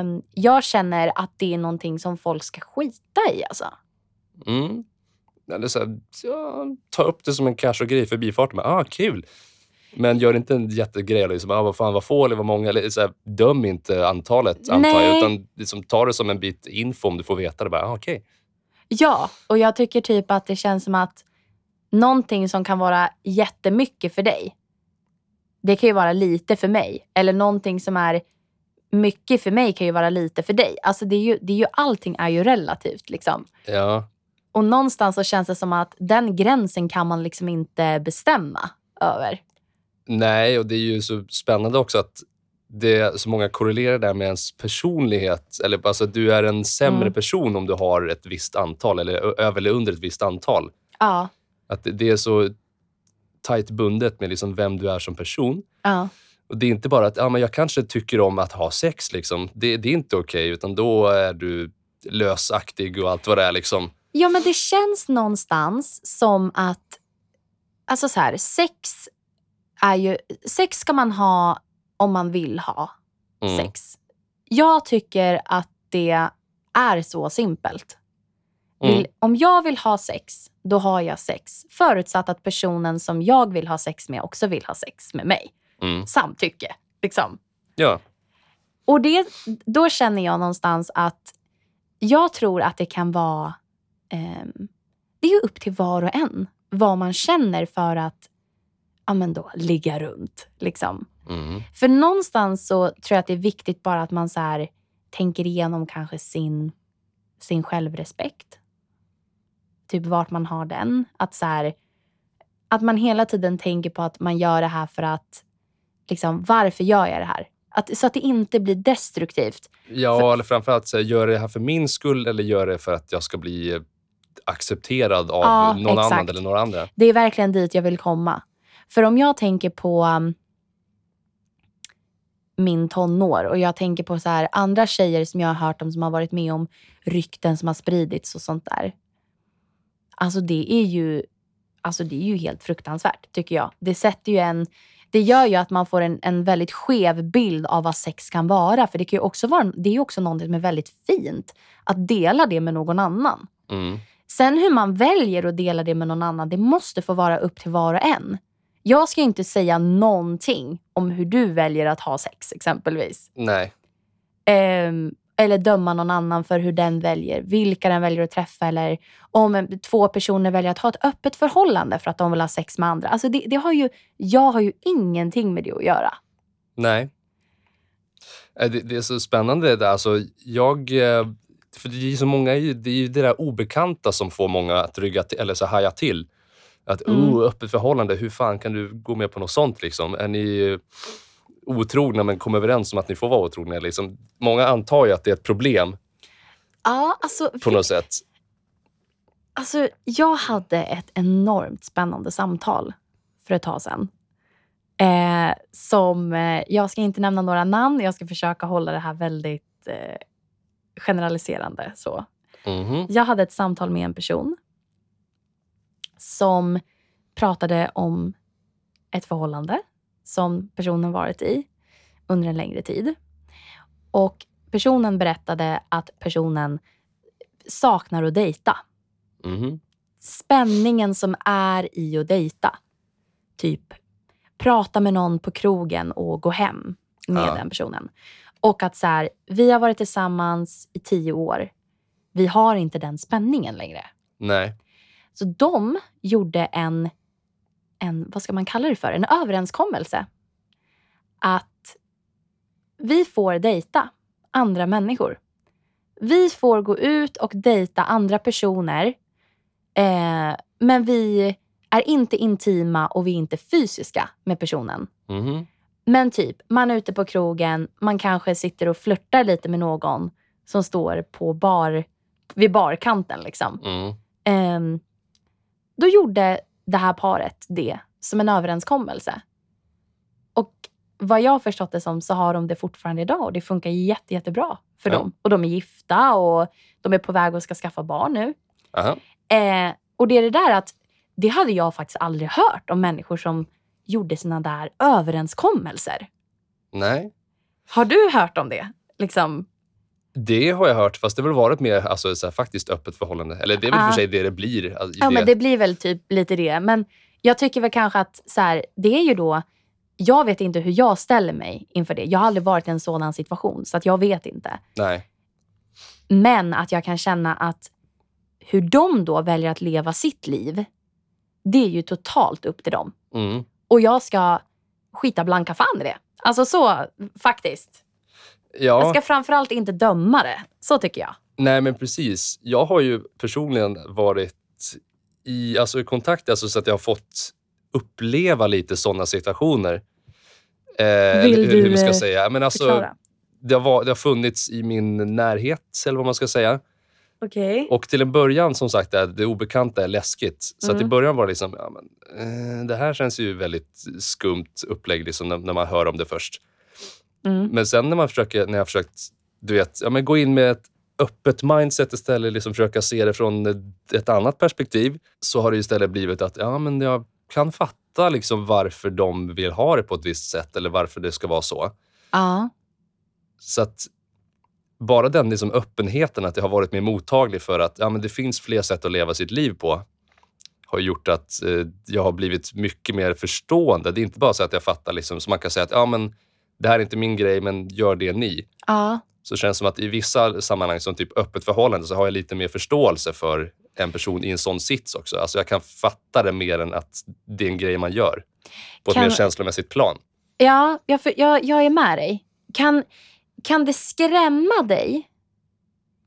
Um, jag känner att det är någonting som folk ska skita i alltså. Mm. Eller så här, ja, ta upp det som en cash och grej i förbifarten. Men, Ah, kul! Men gör inte en jättegrej. Liksom, ah, vad fan, vad få eller vad många. Eller, så här, döm inte antalet, antar jag. Nej. Utan liksom, ta det som en bit info om du får veta det. Bara, ah, okej. Ja, och jag tycker typ att det känns som att någonting som kan vara jättemycket för dig, det kan ju vara lite för mig. Eller någonting som är mycket för mig kan ju vara lite för dig. Alltså det är ju, det är ju, allting är ju relativt. Liksom. Ja. Och någonstans så känns det som att den gränsen kan man liksom inte bestämma över. Nej, och det är ju så spännande också att det, så många korrelerar där med ens personlighet. Eller, alltså, du är en sämre Mm. person om du har ett visst antal, eller över eller under ett visst antal. Ja. Att det, det är så tajt bundet med liksom vem du är som person. ja. Och Det är inte bara att ja, men jag kanske tycker om att ha sex. Liksom. Det, det är inte okej, utan då är du lösaktig och allt vad det är. Liksom. Ja, men det känns någonstans som att... Alltså så här, sex är ju... Sex ska man ha om man vill ha Mm. sex. Jag tycker att det är så simpelt. Vill, Mm. Om jag vill ha sex, då har jag sex. Förutsatt att personen som jag vill ha sex med också vill ha sex med mig. Mm. Samtycke. Liksom. Ja. Och det, då känner jag någonstans att jag tror att det kan vara... ehm, det är ju upp till var och en vad man känner för att ja, men då, ligga runt. Liksom. Mm. För någonstans så tror jag att det är viktigt bara att man så här, tänker igenom kanske sin, sin självrespekt. Typ vart man har den. Att, så här, att man hela tiden tänker på att man gör det här för att... Liksom, varför gör jag det här? Att, så att det inte blir destruktivt. Ja, För- eller framförallt, så här, gör det här för min skull eller gör det för att jag ska bli accepterad av Ja, någon exakt. annan eller några andra? Det är verkligen dit jag vill komma. För om jag tänker på um, min tonår och jag tänker på så här, andra tjejer som jag har hört om som har varit med om rykten som har spridits och sånt där. Alltså det är ju, alltså det är ju helt fruktansvärt tycker jag. Det sätter ju en det gör ju att man får en, en väldigt skev bild av vad sex kan vara. För det, kan ju också vara, det är ju också någonting som är väldigt fint. Att dela det med någon annan. Mm. Sen hur man väljer att dela det med någon annan, det måste få vara upp till var och en. Jag ska inte säga någonting om hur du väljer att ha sex exempelvis. Nej. Ehm, eller döma någon annan för hur den väljer, vilka den väljer att träffa eller om en, två personer väljer att ha ett öppet förhållande för att de vill ha sex med andra. Alltså det, det har ju, jag har ju ingenting med det att göra. Nej. Eh, Det, det är så spännande det där. Alltså, jag, eh, för det är ju så många, det är ju det där obekanta som får många att rygga till, eller så haja till. Att, Mm. oh, öppet förhållande, hur fan kan du gå med på något sånt? Liksom? Är ni otrogna men kom överens om att ni får vara otrogna? Liksom? Många antar ju att det är ett problem Ja, alltså, på något sätt. Alltså, jag hade ett enormt spännande samtal för ett tag sedan. Eh, som, eh, jag ska inte nämna några namn, jag ska försöka hålla det här väldigt eh, generaliserande. Så. Mhm. Jag hade ett samtal med en person som pratade om ett förhållande som personen varit i under en längre tid. Och personen berättade att personen saknar att dejta Mhm. spänningen som är i att dejta. Typ prata med någon på krogen och gå hem med Ja. den personen. Och att så här, vi har varit tillsammans i tio år. Vi har inte den spänningen längre. Nej. Så de gjorde en, en, vad ska man kalla det för, en överenskommelse. Att vi får dejta andra människor. Vi får gå ut och dejta andra personer. Eh, men vi är inte intima och vi är inte fysiska med personen. Mhm. Men typ, man är ute på krogen, man kanske sitter och flörtar lite med någon som står på bar, vid barkanten. Liksom. Mm. Ehm, då gjorde det här paret det som en överenskommelse. Och vad jag har förstått det som så har de det fortfarande idag och det funkar jätte, jättebra för Ja. dem. Och de är gifta och de är på väg att ska skaffa barn nu. Eh, och det är det där att det hade jag faktiskt aldrig hört om människor som gjorde såna där överenskommelser. Nej. Har du hört om det? Liksom, Det har jag hört, fast det har väl varit mer alltså, så här, faktiskt öppet förhållande. Eller det är väl Ja. för sig det det blir. alltså, Ja, men det blir väl typ lite det. Men jag tycker väl kanske att så här, det är ju då... Jag vet inte hur jag ställer mig inför det. Jag har aldrig varit i en sådan situation, så att jag vet inte. Nej. Men att jag kan känna att hur de då väljer att leva sitt liv, det är ju totalt upp till dem. Mm. Och jag ska skita blanka fan i det. Alltså så, faktiskt. Jag Ja. ska framförallt inte döma det. Så tycker jag. Nej, men precis. Jag har ju personligen varit i, alltså, i kontakt, alltså, så att jag har fått uppleva lite sådana situationer. Eh, Vill hur, hur du, man ska säga. Men alltså, Förklara. det, har, det har funnits i min närhet, eller vad man ska säga. Okej. Och till en början, som sagt, det obekanta är läskigt. Så att i Mm. början var det liksom, ja, men, eh, det här känns ju väldigt skumt upplägg liksom, när, när man hör om det först. Mm. Men sen när, man försöker, när jag försökt du vet, ja, men gå in med ett öppet mindset istället, liksom försöka se det från ett- annat perspektiv, så har det istället blivit att ja, men jag kan fatta liksom varför de vill ha det på ett visst sätt eller varför det ska vara så. Ja. Så att bara den liksom öppenheten, att jag har varit mer mottaglig för att ja, men det finns fler sätt att leva sitt liv på, har gjort att eh, jag har blivit mycket mer förstående. Det är inte bara så att jag fattar, liksom, så man kan säga att ja, men det här är inte min grej, men gör det ni. Ja. Så känns det som att i vissa sammanhang, som typ öppet förhållande, så har jag lite mer förståelse för en person i en sån sits också. Alltså jag kan fatta det mer än att det är en grej man gör. På ett Kan- mer känslomässigt plan. Ja, jag, jag, jag är med dig. Kan, kan det skrämma dig,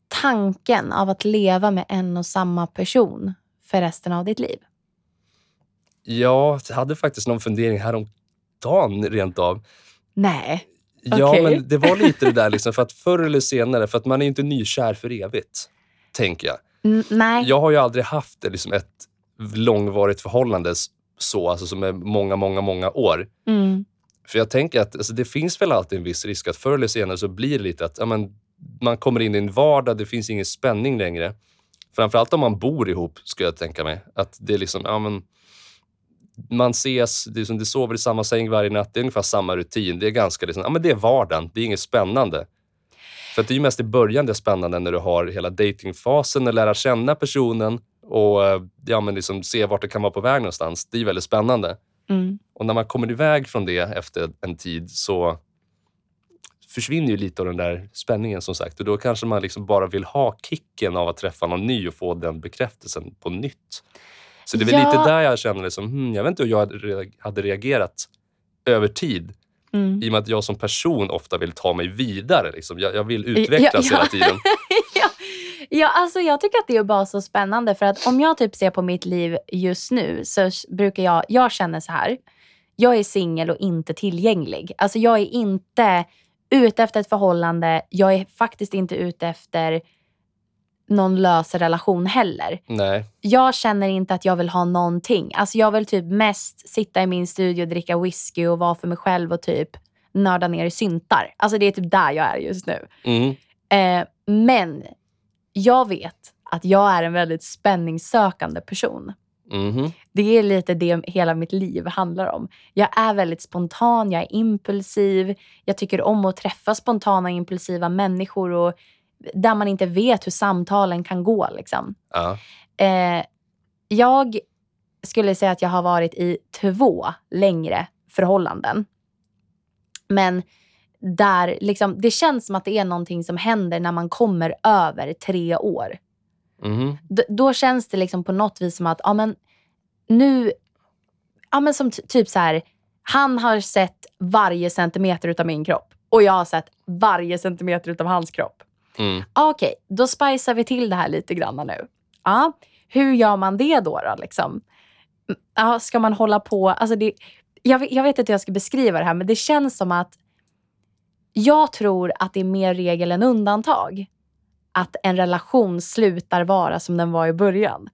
tanken av att leva med en och samma person för resten av ditt liv? Jag hade faktiskt någon fundering häromdagen rent av. Nej. Ja, Okej. men det var lite det där liksom, för att förr eller senare, för att man är inte nykär för evigt, tänker jag. N- nej. Jag har ju aldrig haft det, liksom ett långvarigt förhållande så, alltså som är många, många, många år. Mm. För jag tänker att alltså, det finns väl alltid en viss risk att förr eller senare så blir det lite att ja, men, man kommer in i en vardag, det finns ingen spänning längre. Framförallt om man bor ihop, skulle jag tänka mig. Att det är liksom, ja, men, man ses, det, är som, det sover i samma säng varje natt, det är ungefär samma rutin. Det är ganska liksom, ja, men det är vardagen, det är inget spännande. För det är ju mest i början det är spännande när du har hela datingfasen, när lära känna personen och eh, ja, men liksom se vart det kan vara på väg någonstans. Det är väldigt spännande. Mm. Och när man kommer iväg från det efter en tid så försvinner ju lite av den där spänningen som sagt. Och då kanske man liksom bara vill ha kicken av att träffa någon ny och få den bekräftelsen på nytt. Så det är Ja. lite där jag känner, liksom, hmm, jag vet inte hur jag hade re- hade reagerat över tid. Mm. I och med att jag som person ofta vill ta mig vidare. Liksom. Jag, jag vill utvecklas ja. hela tiden. <laughs> ja, ja, alltså jag tycker att det är bara så spännande. För att om jag typ ser på mitt liv just nu så brukar jag, jag känner så här. Jag är singel och inte tillgänglig. Alltså jag är inte ute efter ett förhållande. Jag är faktiskt inte ute efter någon lös relation heller. Nej. Jag känner inte att jag vill ha någonting. Alltså jag vill typ mest sitta i min studio och dricka whisky och vara för mig själv och typ nörda ner i syntar. Alltså det är typ där jag är just nu. Mm. Eh, men jag vet att jag är en väldigt spänningssökande person. Mhm. Det är lite det hela mitt liv handlar om. Jag är väldigt spontan, jag är impulsiv. Jag tycker om att träffa spontana impulsiva människor och där man inte vet hur samtalen kan gå. Liksom. Ja. Eh, jag skulle säga att jag har varit i två längre förhållanden. Men där liksom, det känns som att det är någonting som händer när man kommer över tre år. D- då känns det liksom på något vis som att ja, men nu... Ja, men som ty- typ så här, han har sett varje centimeter utav min kropp och jag har sett varje centimeter utav hans kropp. Mm. Okej, då spicar vi till det här lite grann nu. Ja, hur gör man det då? då liksom? Ja, ska man hålla på... Alltså det, jag, vet- jag vet inte hur jag ska beskriva det här, men det känns som att jag tror att det är mer regel än undantag. Att en relation slutar vara som den var i början.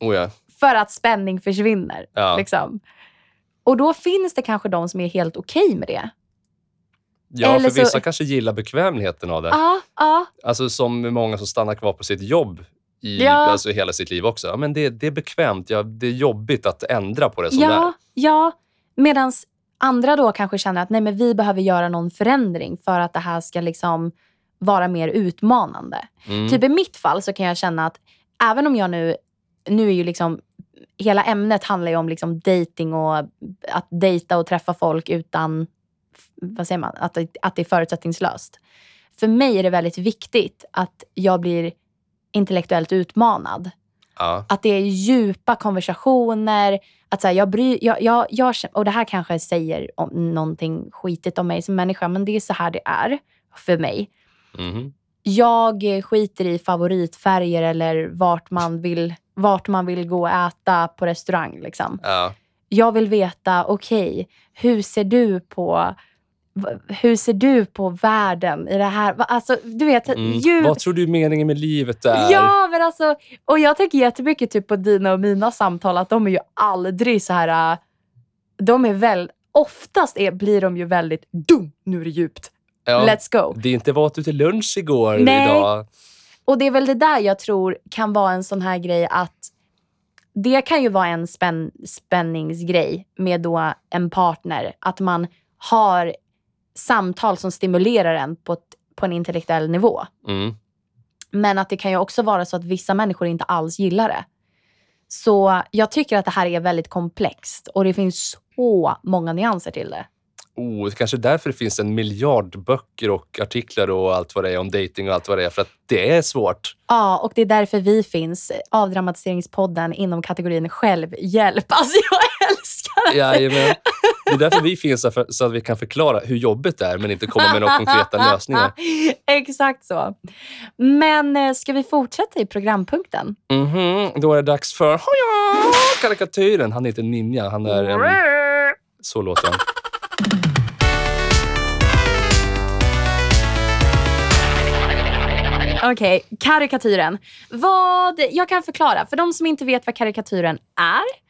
Oh ja. För att spänning försvinner. Ja. Liksom. Och då finns det kanske de som är helt okej med det. Ja, Eller för så- vissa kanske gillar bekvämligheten av det. Ja, ja. Alltså som många som stannar kvar på sitt jobb i Ja. alltså, hela sitt liv också. Ja, men det, det är bekvämt. Ja, det är jobbigt att ändra på det som det är. Ja, ja. Medan andra då kanske känner att nej, men vi behöver göra någon förändring för att det här ska liksom vara mer utmanande. Mm. Typ i mitt fall så kan jag känna att även om jag nu, nu är ju liksom, hela ämnet handlar ju om liksom dating och att dejta och träffa folk utan, vad säger man, att, att det är förutsättningslöst. För mig är det väldigt viktigt att jag blir intellektuellt utmanad. Ja. Att det är djupa konversationer. Att så här, jag bry, jag, jag, jag, och det här kanske säger om, någonting skitigt om mig som människa, men det är så här det är för mig. Mhm. Jag skiter i favoritfärger eller vart man vill, vart man vill gå och äta på restaurang. Liksom. ja. Jag vill veta, okej, hur ser du på hur ser du på världen i det här? Alltså, du vet, Mm. ju, Vad tror du meningen med livet är? Ja, men alltså, och jag tänker jättemycket typ på dina och mina samtal att de är ju aldrig så här... äh, De är väl, oftast är, blir de ju väldigt dum, nu är det djupt. Ja, Let's go. Det är inte vad du till lunch igår Nej. idag. Och det är väl det där jag tror kan vara en sån här grej att det kan ju vara en spänn, spänningsgrej med då en partner. Att man har samtal som stimulerar en på, ett, på en intellektuell nivå. Mm. Men att det kan ju också vara så att vissa människor inte alls gillar det. Så jag tycker att det här är väldigt komplext och det finns så många nyanser till det. Oh, kanske därför det finns en miljard böcker och artiklar och allt vad det är om dating och allt vad det är. För att det är svårt. Ja, och det är därför vi finns, avdramatiseringspodden inom kategorin självhjälp. Alltså jag älskar det! Jajamän. Det är därför vi finns här, så att vi kan förklara hur jobbigt det är men inte komma med några konkreta lösningar. <laughs> Exakt så. Men eh, ska vi fortsätta i programpunkten? Mhm, då är det dags för karikatyren. Han heter Ninja. Han är en... Så låter han. Okej, karikatyren. Vad, jag kan förklara. För de som inte vet vad karikatyren är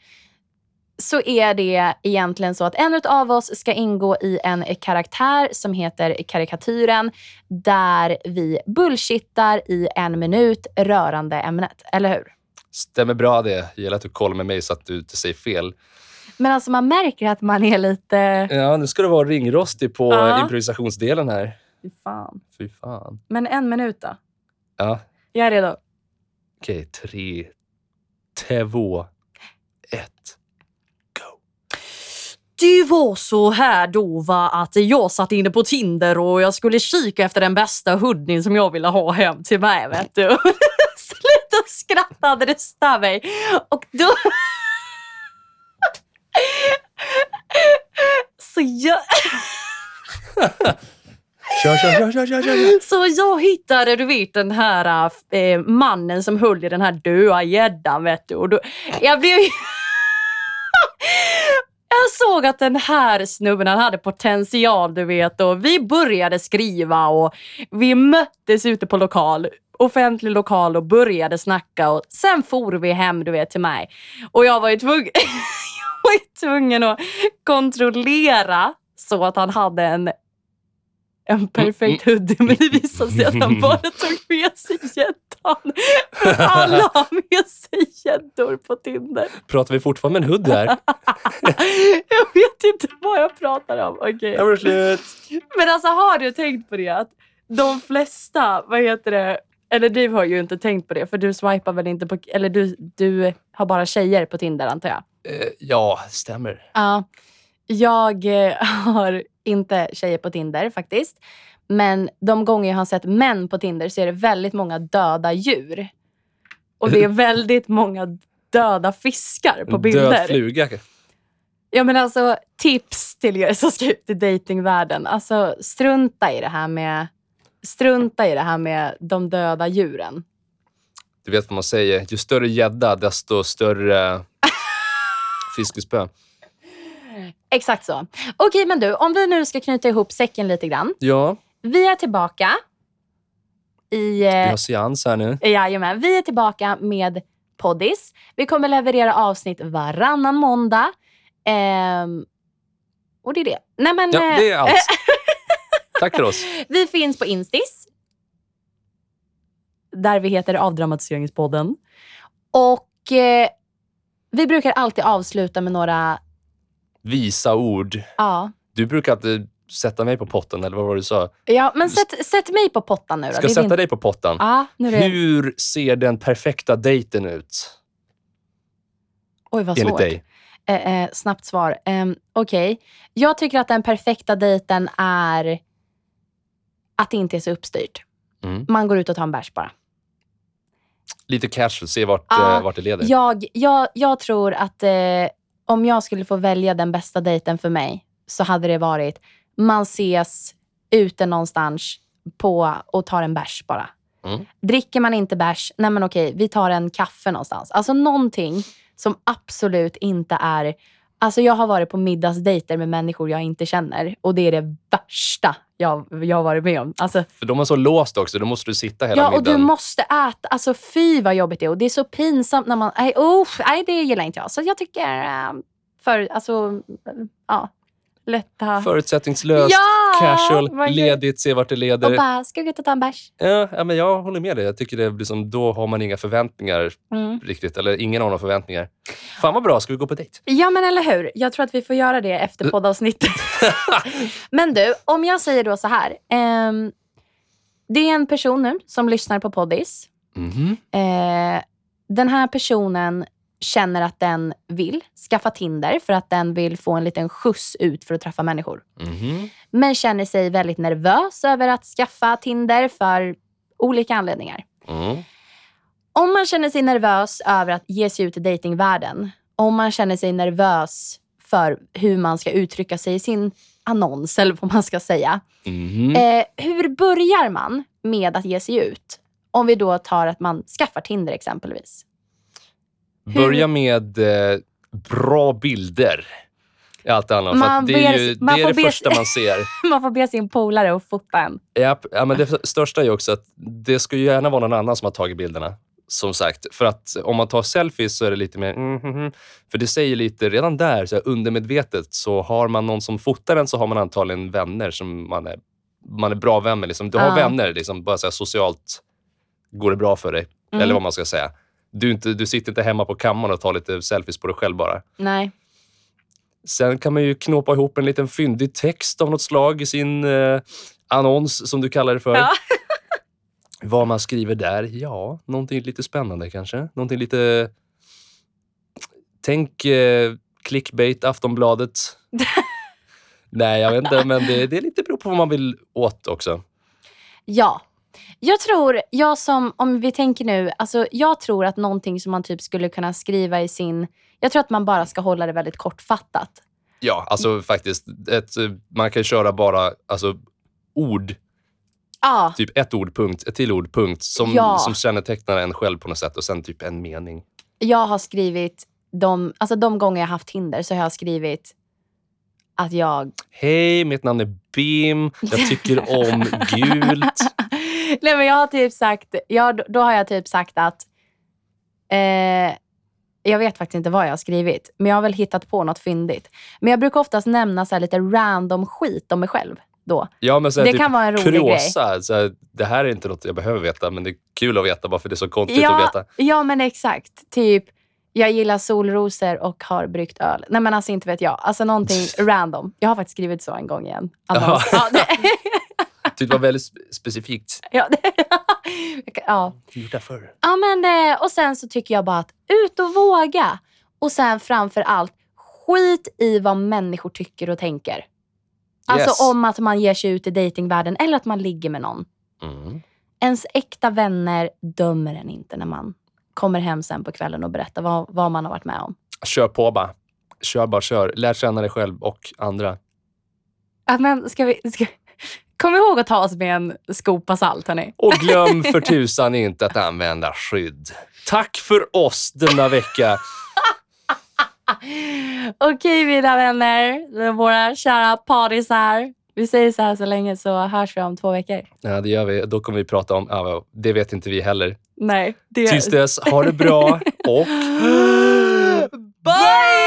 så är det egentligen så att en av oss ska ingå i en karaktär som heter karikatyren där vi bullshittar i en minut rörande ämnet. Eller hur? Stämmer bra det. Det gäller att du kollar med mig så att du inte säger fel. Men alltså man märker att man är lite... Ja, nu ska du vara ringrostig på Ja. improvisationsdelen här. Fy fan. Fy fan. Men en minut då? Ja, Jag är redo. okej. Tre, två, ett. Det var så här då va, att jag satt inne på Tinder och jag skulle kika efter den bästa hoodien som jag ville ha hem till mig. Vet du. <laughs> Sluta skratta, det stör mig. Och då... <laughs> så jag... <laughs> Kör, kör, kör, kör, kör. Så jag hittade, du vet den här eh, mannen som höll i den här döda gäddan vet du. Och då, jag blev Jag såg att den här snubben han hade potential du vet och vi började skriva och vi möttes ute på lokal, offentlig lokal och började snacka och sen for vi hem du vet till mig. Och jag var ju tvungen, <laughs> jag var ju tvungen att kontrollera så att han hade en en perfekt hoodie men det visade sig att han bara tog med sig För alla har med sig gäddor på Tinder. Pratar vi fortfarande med en hoodie här? <laughs> Jag vet inte vad jag pratar om. Okej. Slut. Men alltså har du tänkt på det att de flesta, vad heter det, eller du har ju inte tänkt på det för du swipar väl inte på, eller du, du har bara tjejer på Tinder antar jag? Eh, ja, stämmer. Ja. Jag eh, har inte tjejer på Tinder faktiskt. Men de gånger jag har sett män på Tinder så är det väldigt många döda djur. Och det är <laughs> väldigt många döda fiskar på bilder. Död fluga. Ja men alltså tips till er som ska ut i datingvärlden. Alltså strunta i det här med strunta i det här med de döda djuren. Du vet vad man säger. Ju större gädda, desto större <laughs> fiskespö. Exakt så. Okej men du, om vi nu ska knyta ihop säcken lite grann. Ja, Vi är tillbaka i... vi Eh, har seans här nu. jajamän, vi är tillbaka med poddis. Vi kommer leverera avsnitt varannan måndag. Ehm, och det är det. Nej, men, Ja, eh, det är allt. <laughs> Tack för oss. Vi finns på Instis. Där vi heter Avdramatiseringspodden. Och eh, vi brukar alltid avsluta med några... Visa ord. Ja, Du brukar alltid sätta mig på potten, eller vad var det du sa? ja men sätt, sätt mig på pottan nu då. Ska är sätta din- dig på pottan. Ja, nu det... Hur ser den perfekta dejten ut, Oj, vad enligt svårt. dig? Eh, eh, snabbt svar. Um, Okej. Jag tycker att den perfekta dejten är att det inte är så uppstyrt. Mm. Man går ut och tar en bärs bara. Lite casual, se vart, Ja, eh, vart det leder. Jag, jag, jag tror att eh, om jag skulle få välja den bästa dejten för mig så hade det varit man ses ute någonstans på och tar en bärs bara. Mm. Dricker man inte bärs, nej men okej, vi tar en kaffe någonstans. Alltså någonting som absolut inte är Alltså jag har varit på middagsdejter med människor jag inte känner och det är det värsta jag, jag har varit med om. Alltså, För de är så låst också. Då måste du sitta hela ja, och middagen. du måste äta. Alltså fy vad jobbigt det är och det är så pinsamt när man... Nej, oh, nej det gillar inte jag. Så jag tycker... eh, För, alltså, ja. Lätta... Förutsättningslöst, Ja, casual, ledigt, se vart det och leder. bara, ska vi och ta en bärs? Ja, ja, men jag håller med dig. Jag tycker det blir som, då har man inga förväntningar Mm. riktigt. Eller ingen har några förväntningar. Fan vad bra, ska vi gå på dejt? Ja, men eller hur? Jag tror att vi får göra det efter poddavsnittet. <laughs> men du, om jag säger då så här. ehm, det är en person nu som lyssnar på poddis. Mhm. Eh, den här personen känner att den vill skaffa Tinder för att den vill få en liten skjuts ut för att träffa människor. Mhm. Men känner sig väldigt nervös över att skaffa Tinder för olika anledningar. Mm. Om man känner sig nervös över att ge sig ut i datingvärlden, om man känner sig nervös för hur man ska uttrycka sig i sin annons, eller vad man ska säga. Mhm. Eh, hur börjar man med att ge sig ut? Om vi då tar att man skaffar Tinder exempelvis. Börja med eh, bra bilder. Allt annat. För Man att det är, ju, det, är det första man ser. <laughs> Man får be sin polare att fota en. Ja, men det största är också att det ska ju gärna vara någon annan som har tagit bilderna. Som sagt, för att om man tar selfies så är det lite mer mm, mm, mm. För det säger lite, redan där, så här, undermedvetet, så har man någon som fotar den så har man antagligen vänner som man är, man är bra vän med. Liksom. Du har Ja. vänner, liksom, bara så här, socialt går det bra för dig. Mm. Eller vad man ska säga. Du, inte, du sitter inte hemma på kammaren och tar lite selfies på dig själv bara. Nej. Sen kan man ju knåpa ihop en liten fyndig text av något slag i sin eh, annons, som du kallar det för. Ja. <laughs> Vad man skriver där? Ja, någonting lite spännande kanske. Någonting lite... Tänk eh, clickbait, Aftonbladet. <laughs> Nej, jag vet inte, men det, det är lite beror på vad man vill åt också. Ja. Jag tror, jag som, om vi tänker nu, alltså jag tror att någonting som man typ skulle kunna skriva i sin... Jag tror att man bara ska hålla det väldigt kortfattat. Ja, alltså faktiskt. Ett, man kan köra bara alltså, ord, Ja, typ ett ord, punkt, ett till ord, punkt, som, Ja. som kännetecknar en själv på något sätt och sen typ en mening. jag har skrivit, de, alltså de gånger jag haft Tinder så har jag skrivit att jag... Hej, mitt namn är Bim. Jag tycker om <laughs> gult. <laughs> Nej men jag har typ sagt, ja, då, har jag typ sagt att eh, jag vet faktiskt inte vad jag har skrivit, men jag har väl hittat på något fyndigt. Men jag brukar oftast nämna så här lite random skit om mig själv då. Ja, men så Det typ kan vara en rolig kuriosa. Så här, det här är inte något jag behöver veta, men det är kul att veta bara för det är så konstigt att Ja, veta. ja, men exakt. Typ, jag gillar solrosor och har bryggt öl. Nej men alltså inte vet jag. Alltså någonting <laughs> random. Jag har faktiskt skrivit så en gång igen. Alltså, ja, det, <laughs> Tyckte det var väldigt spe- specifikt. ja, <laughs> ja. Gjort det förr. ja men, eh, och sen så tycker jag bara att ut och våga. Och sen framför allt, skit i vad människor tycker och tänker. Alltså Yes. om att man ger sig ut i datingvärlden eller att man ligger med någon. Mm. Ens äkta vänner dömer en inte när man kommer hem sen på kvällen och berättar vad, vad man har varit med om. Kör på bara. Kör bara, kör. Lär känna dig själv och andra. Ja, men ska vi, ska, kom ihåg att ta oss med en skopa salt, hörni. Och <laughs> glöm för tusan inte att använda skydd. Tack för oss denna vecka. Okej, mina vänner. Våra kära parisar. Vi säger så här så länge så hörs vi om två veckor. Ja, det gör vi. Då kommer vi prata om... Ja, det vet inte vi heller. Nej. Det... Tills dess, ha det bra och... <gasps> Bye!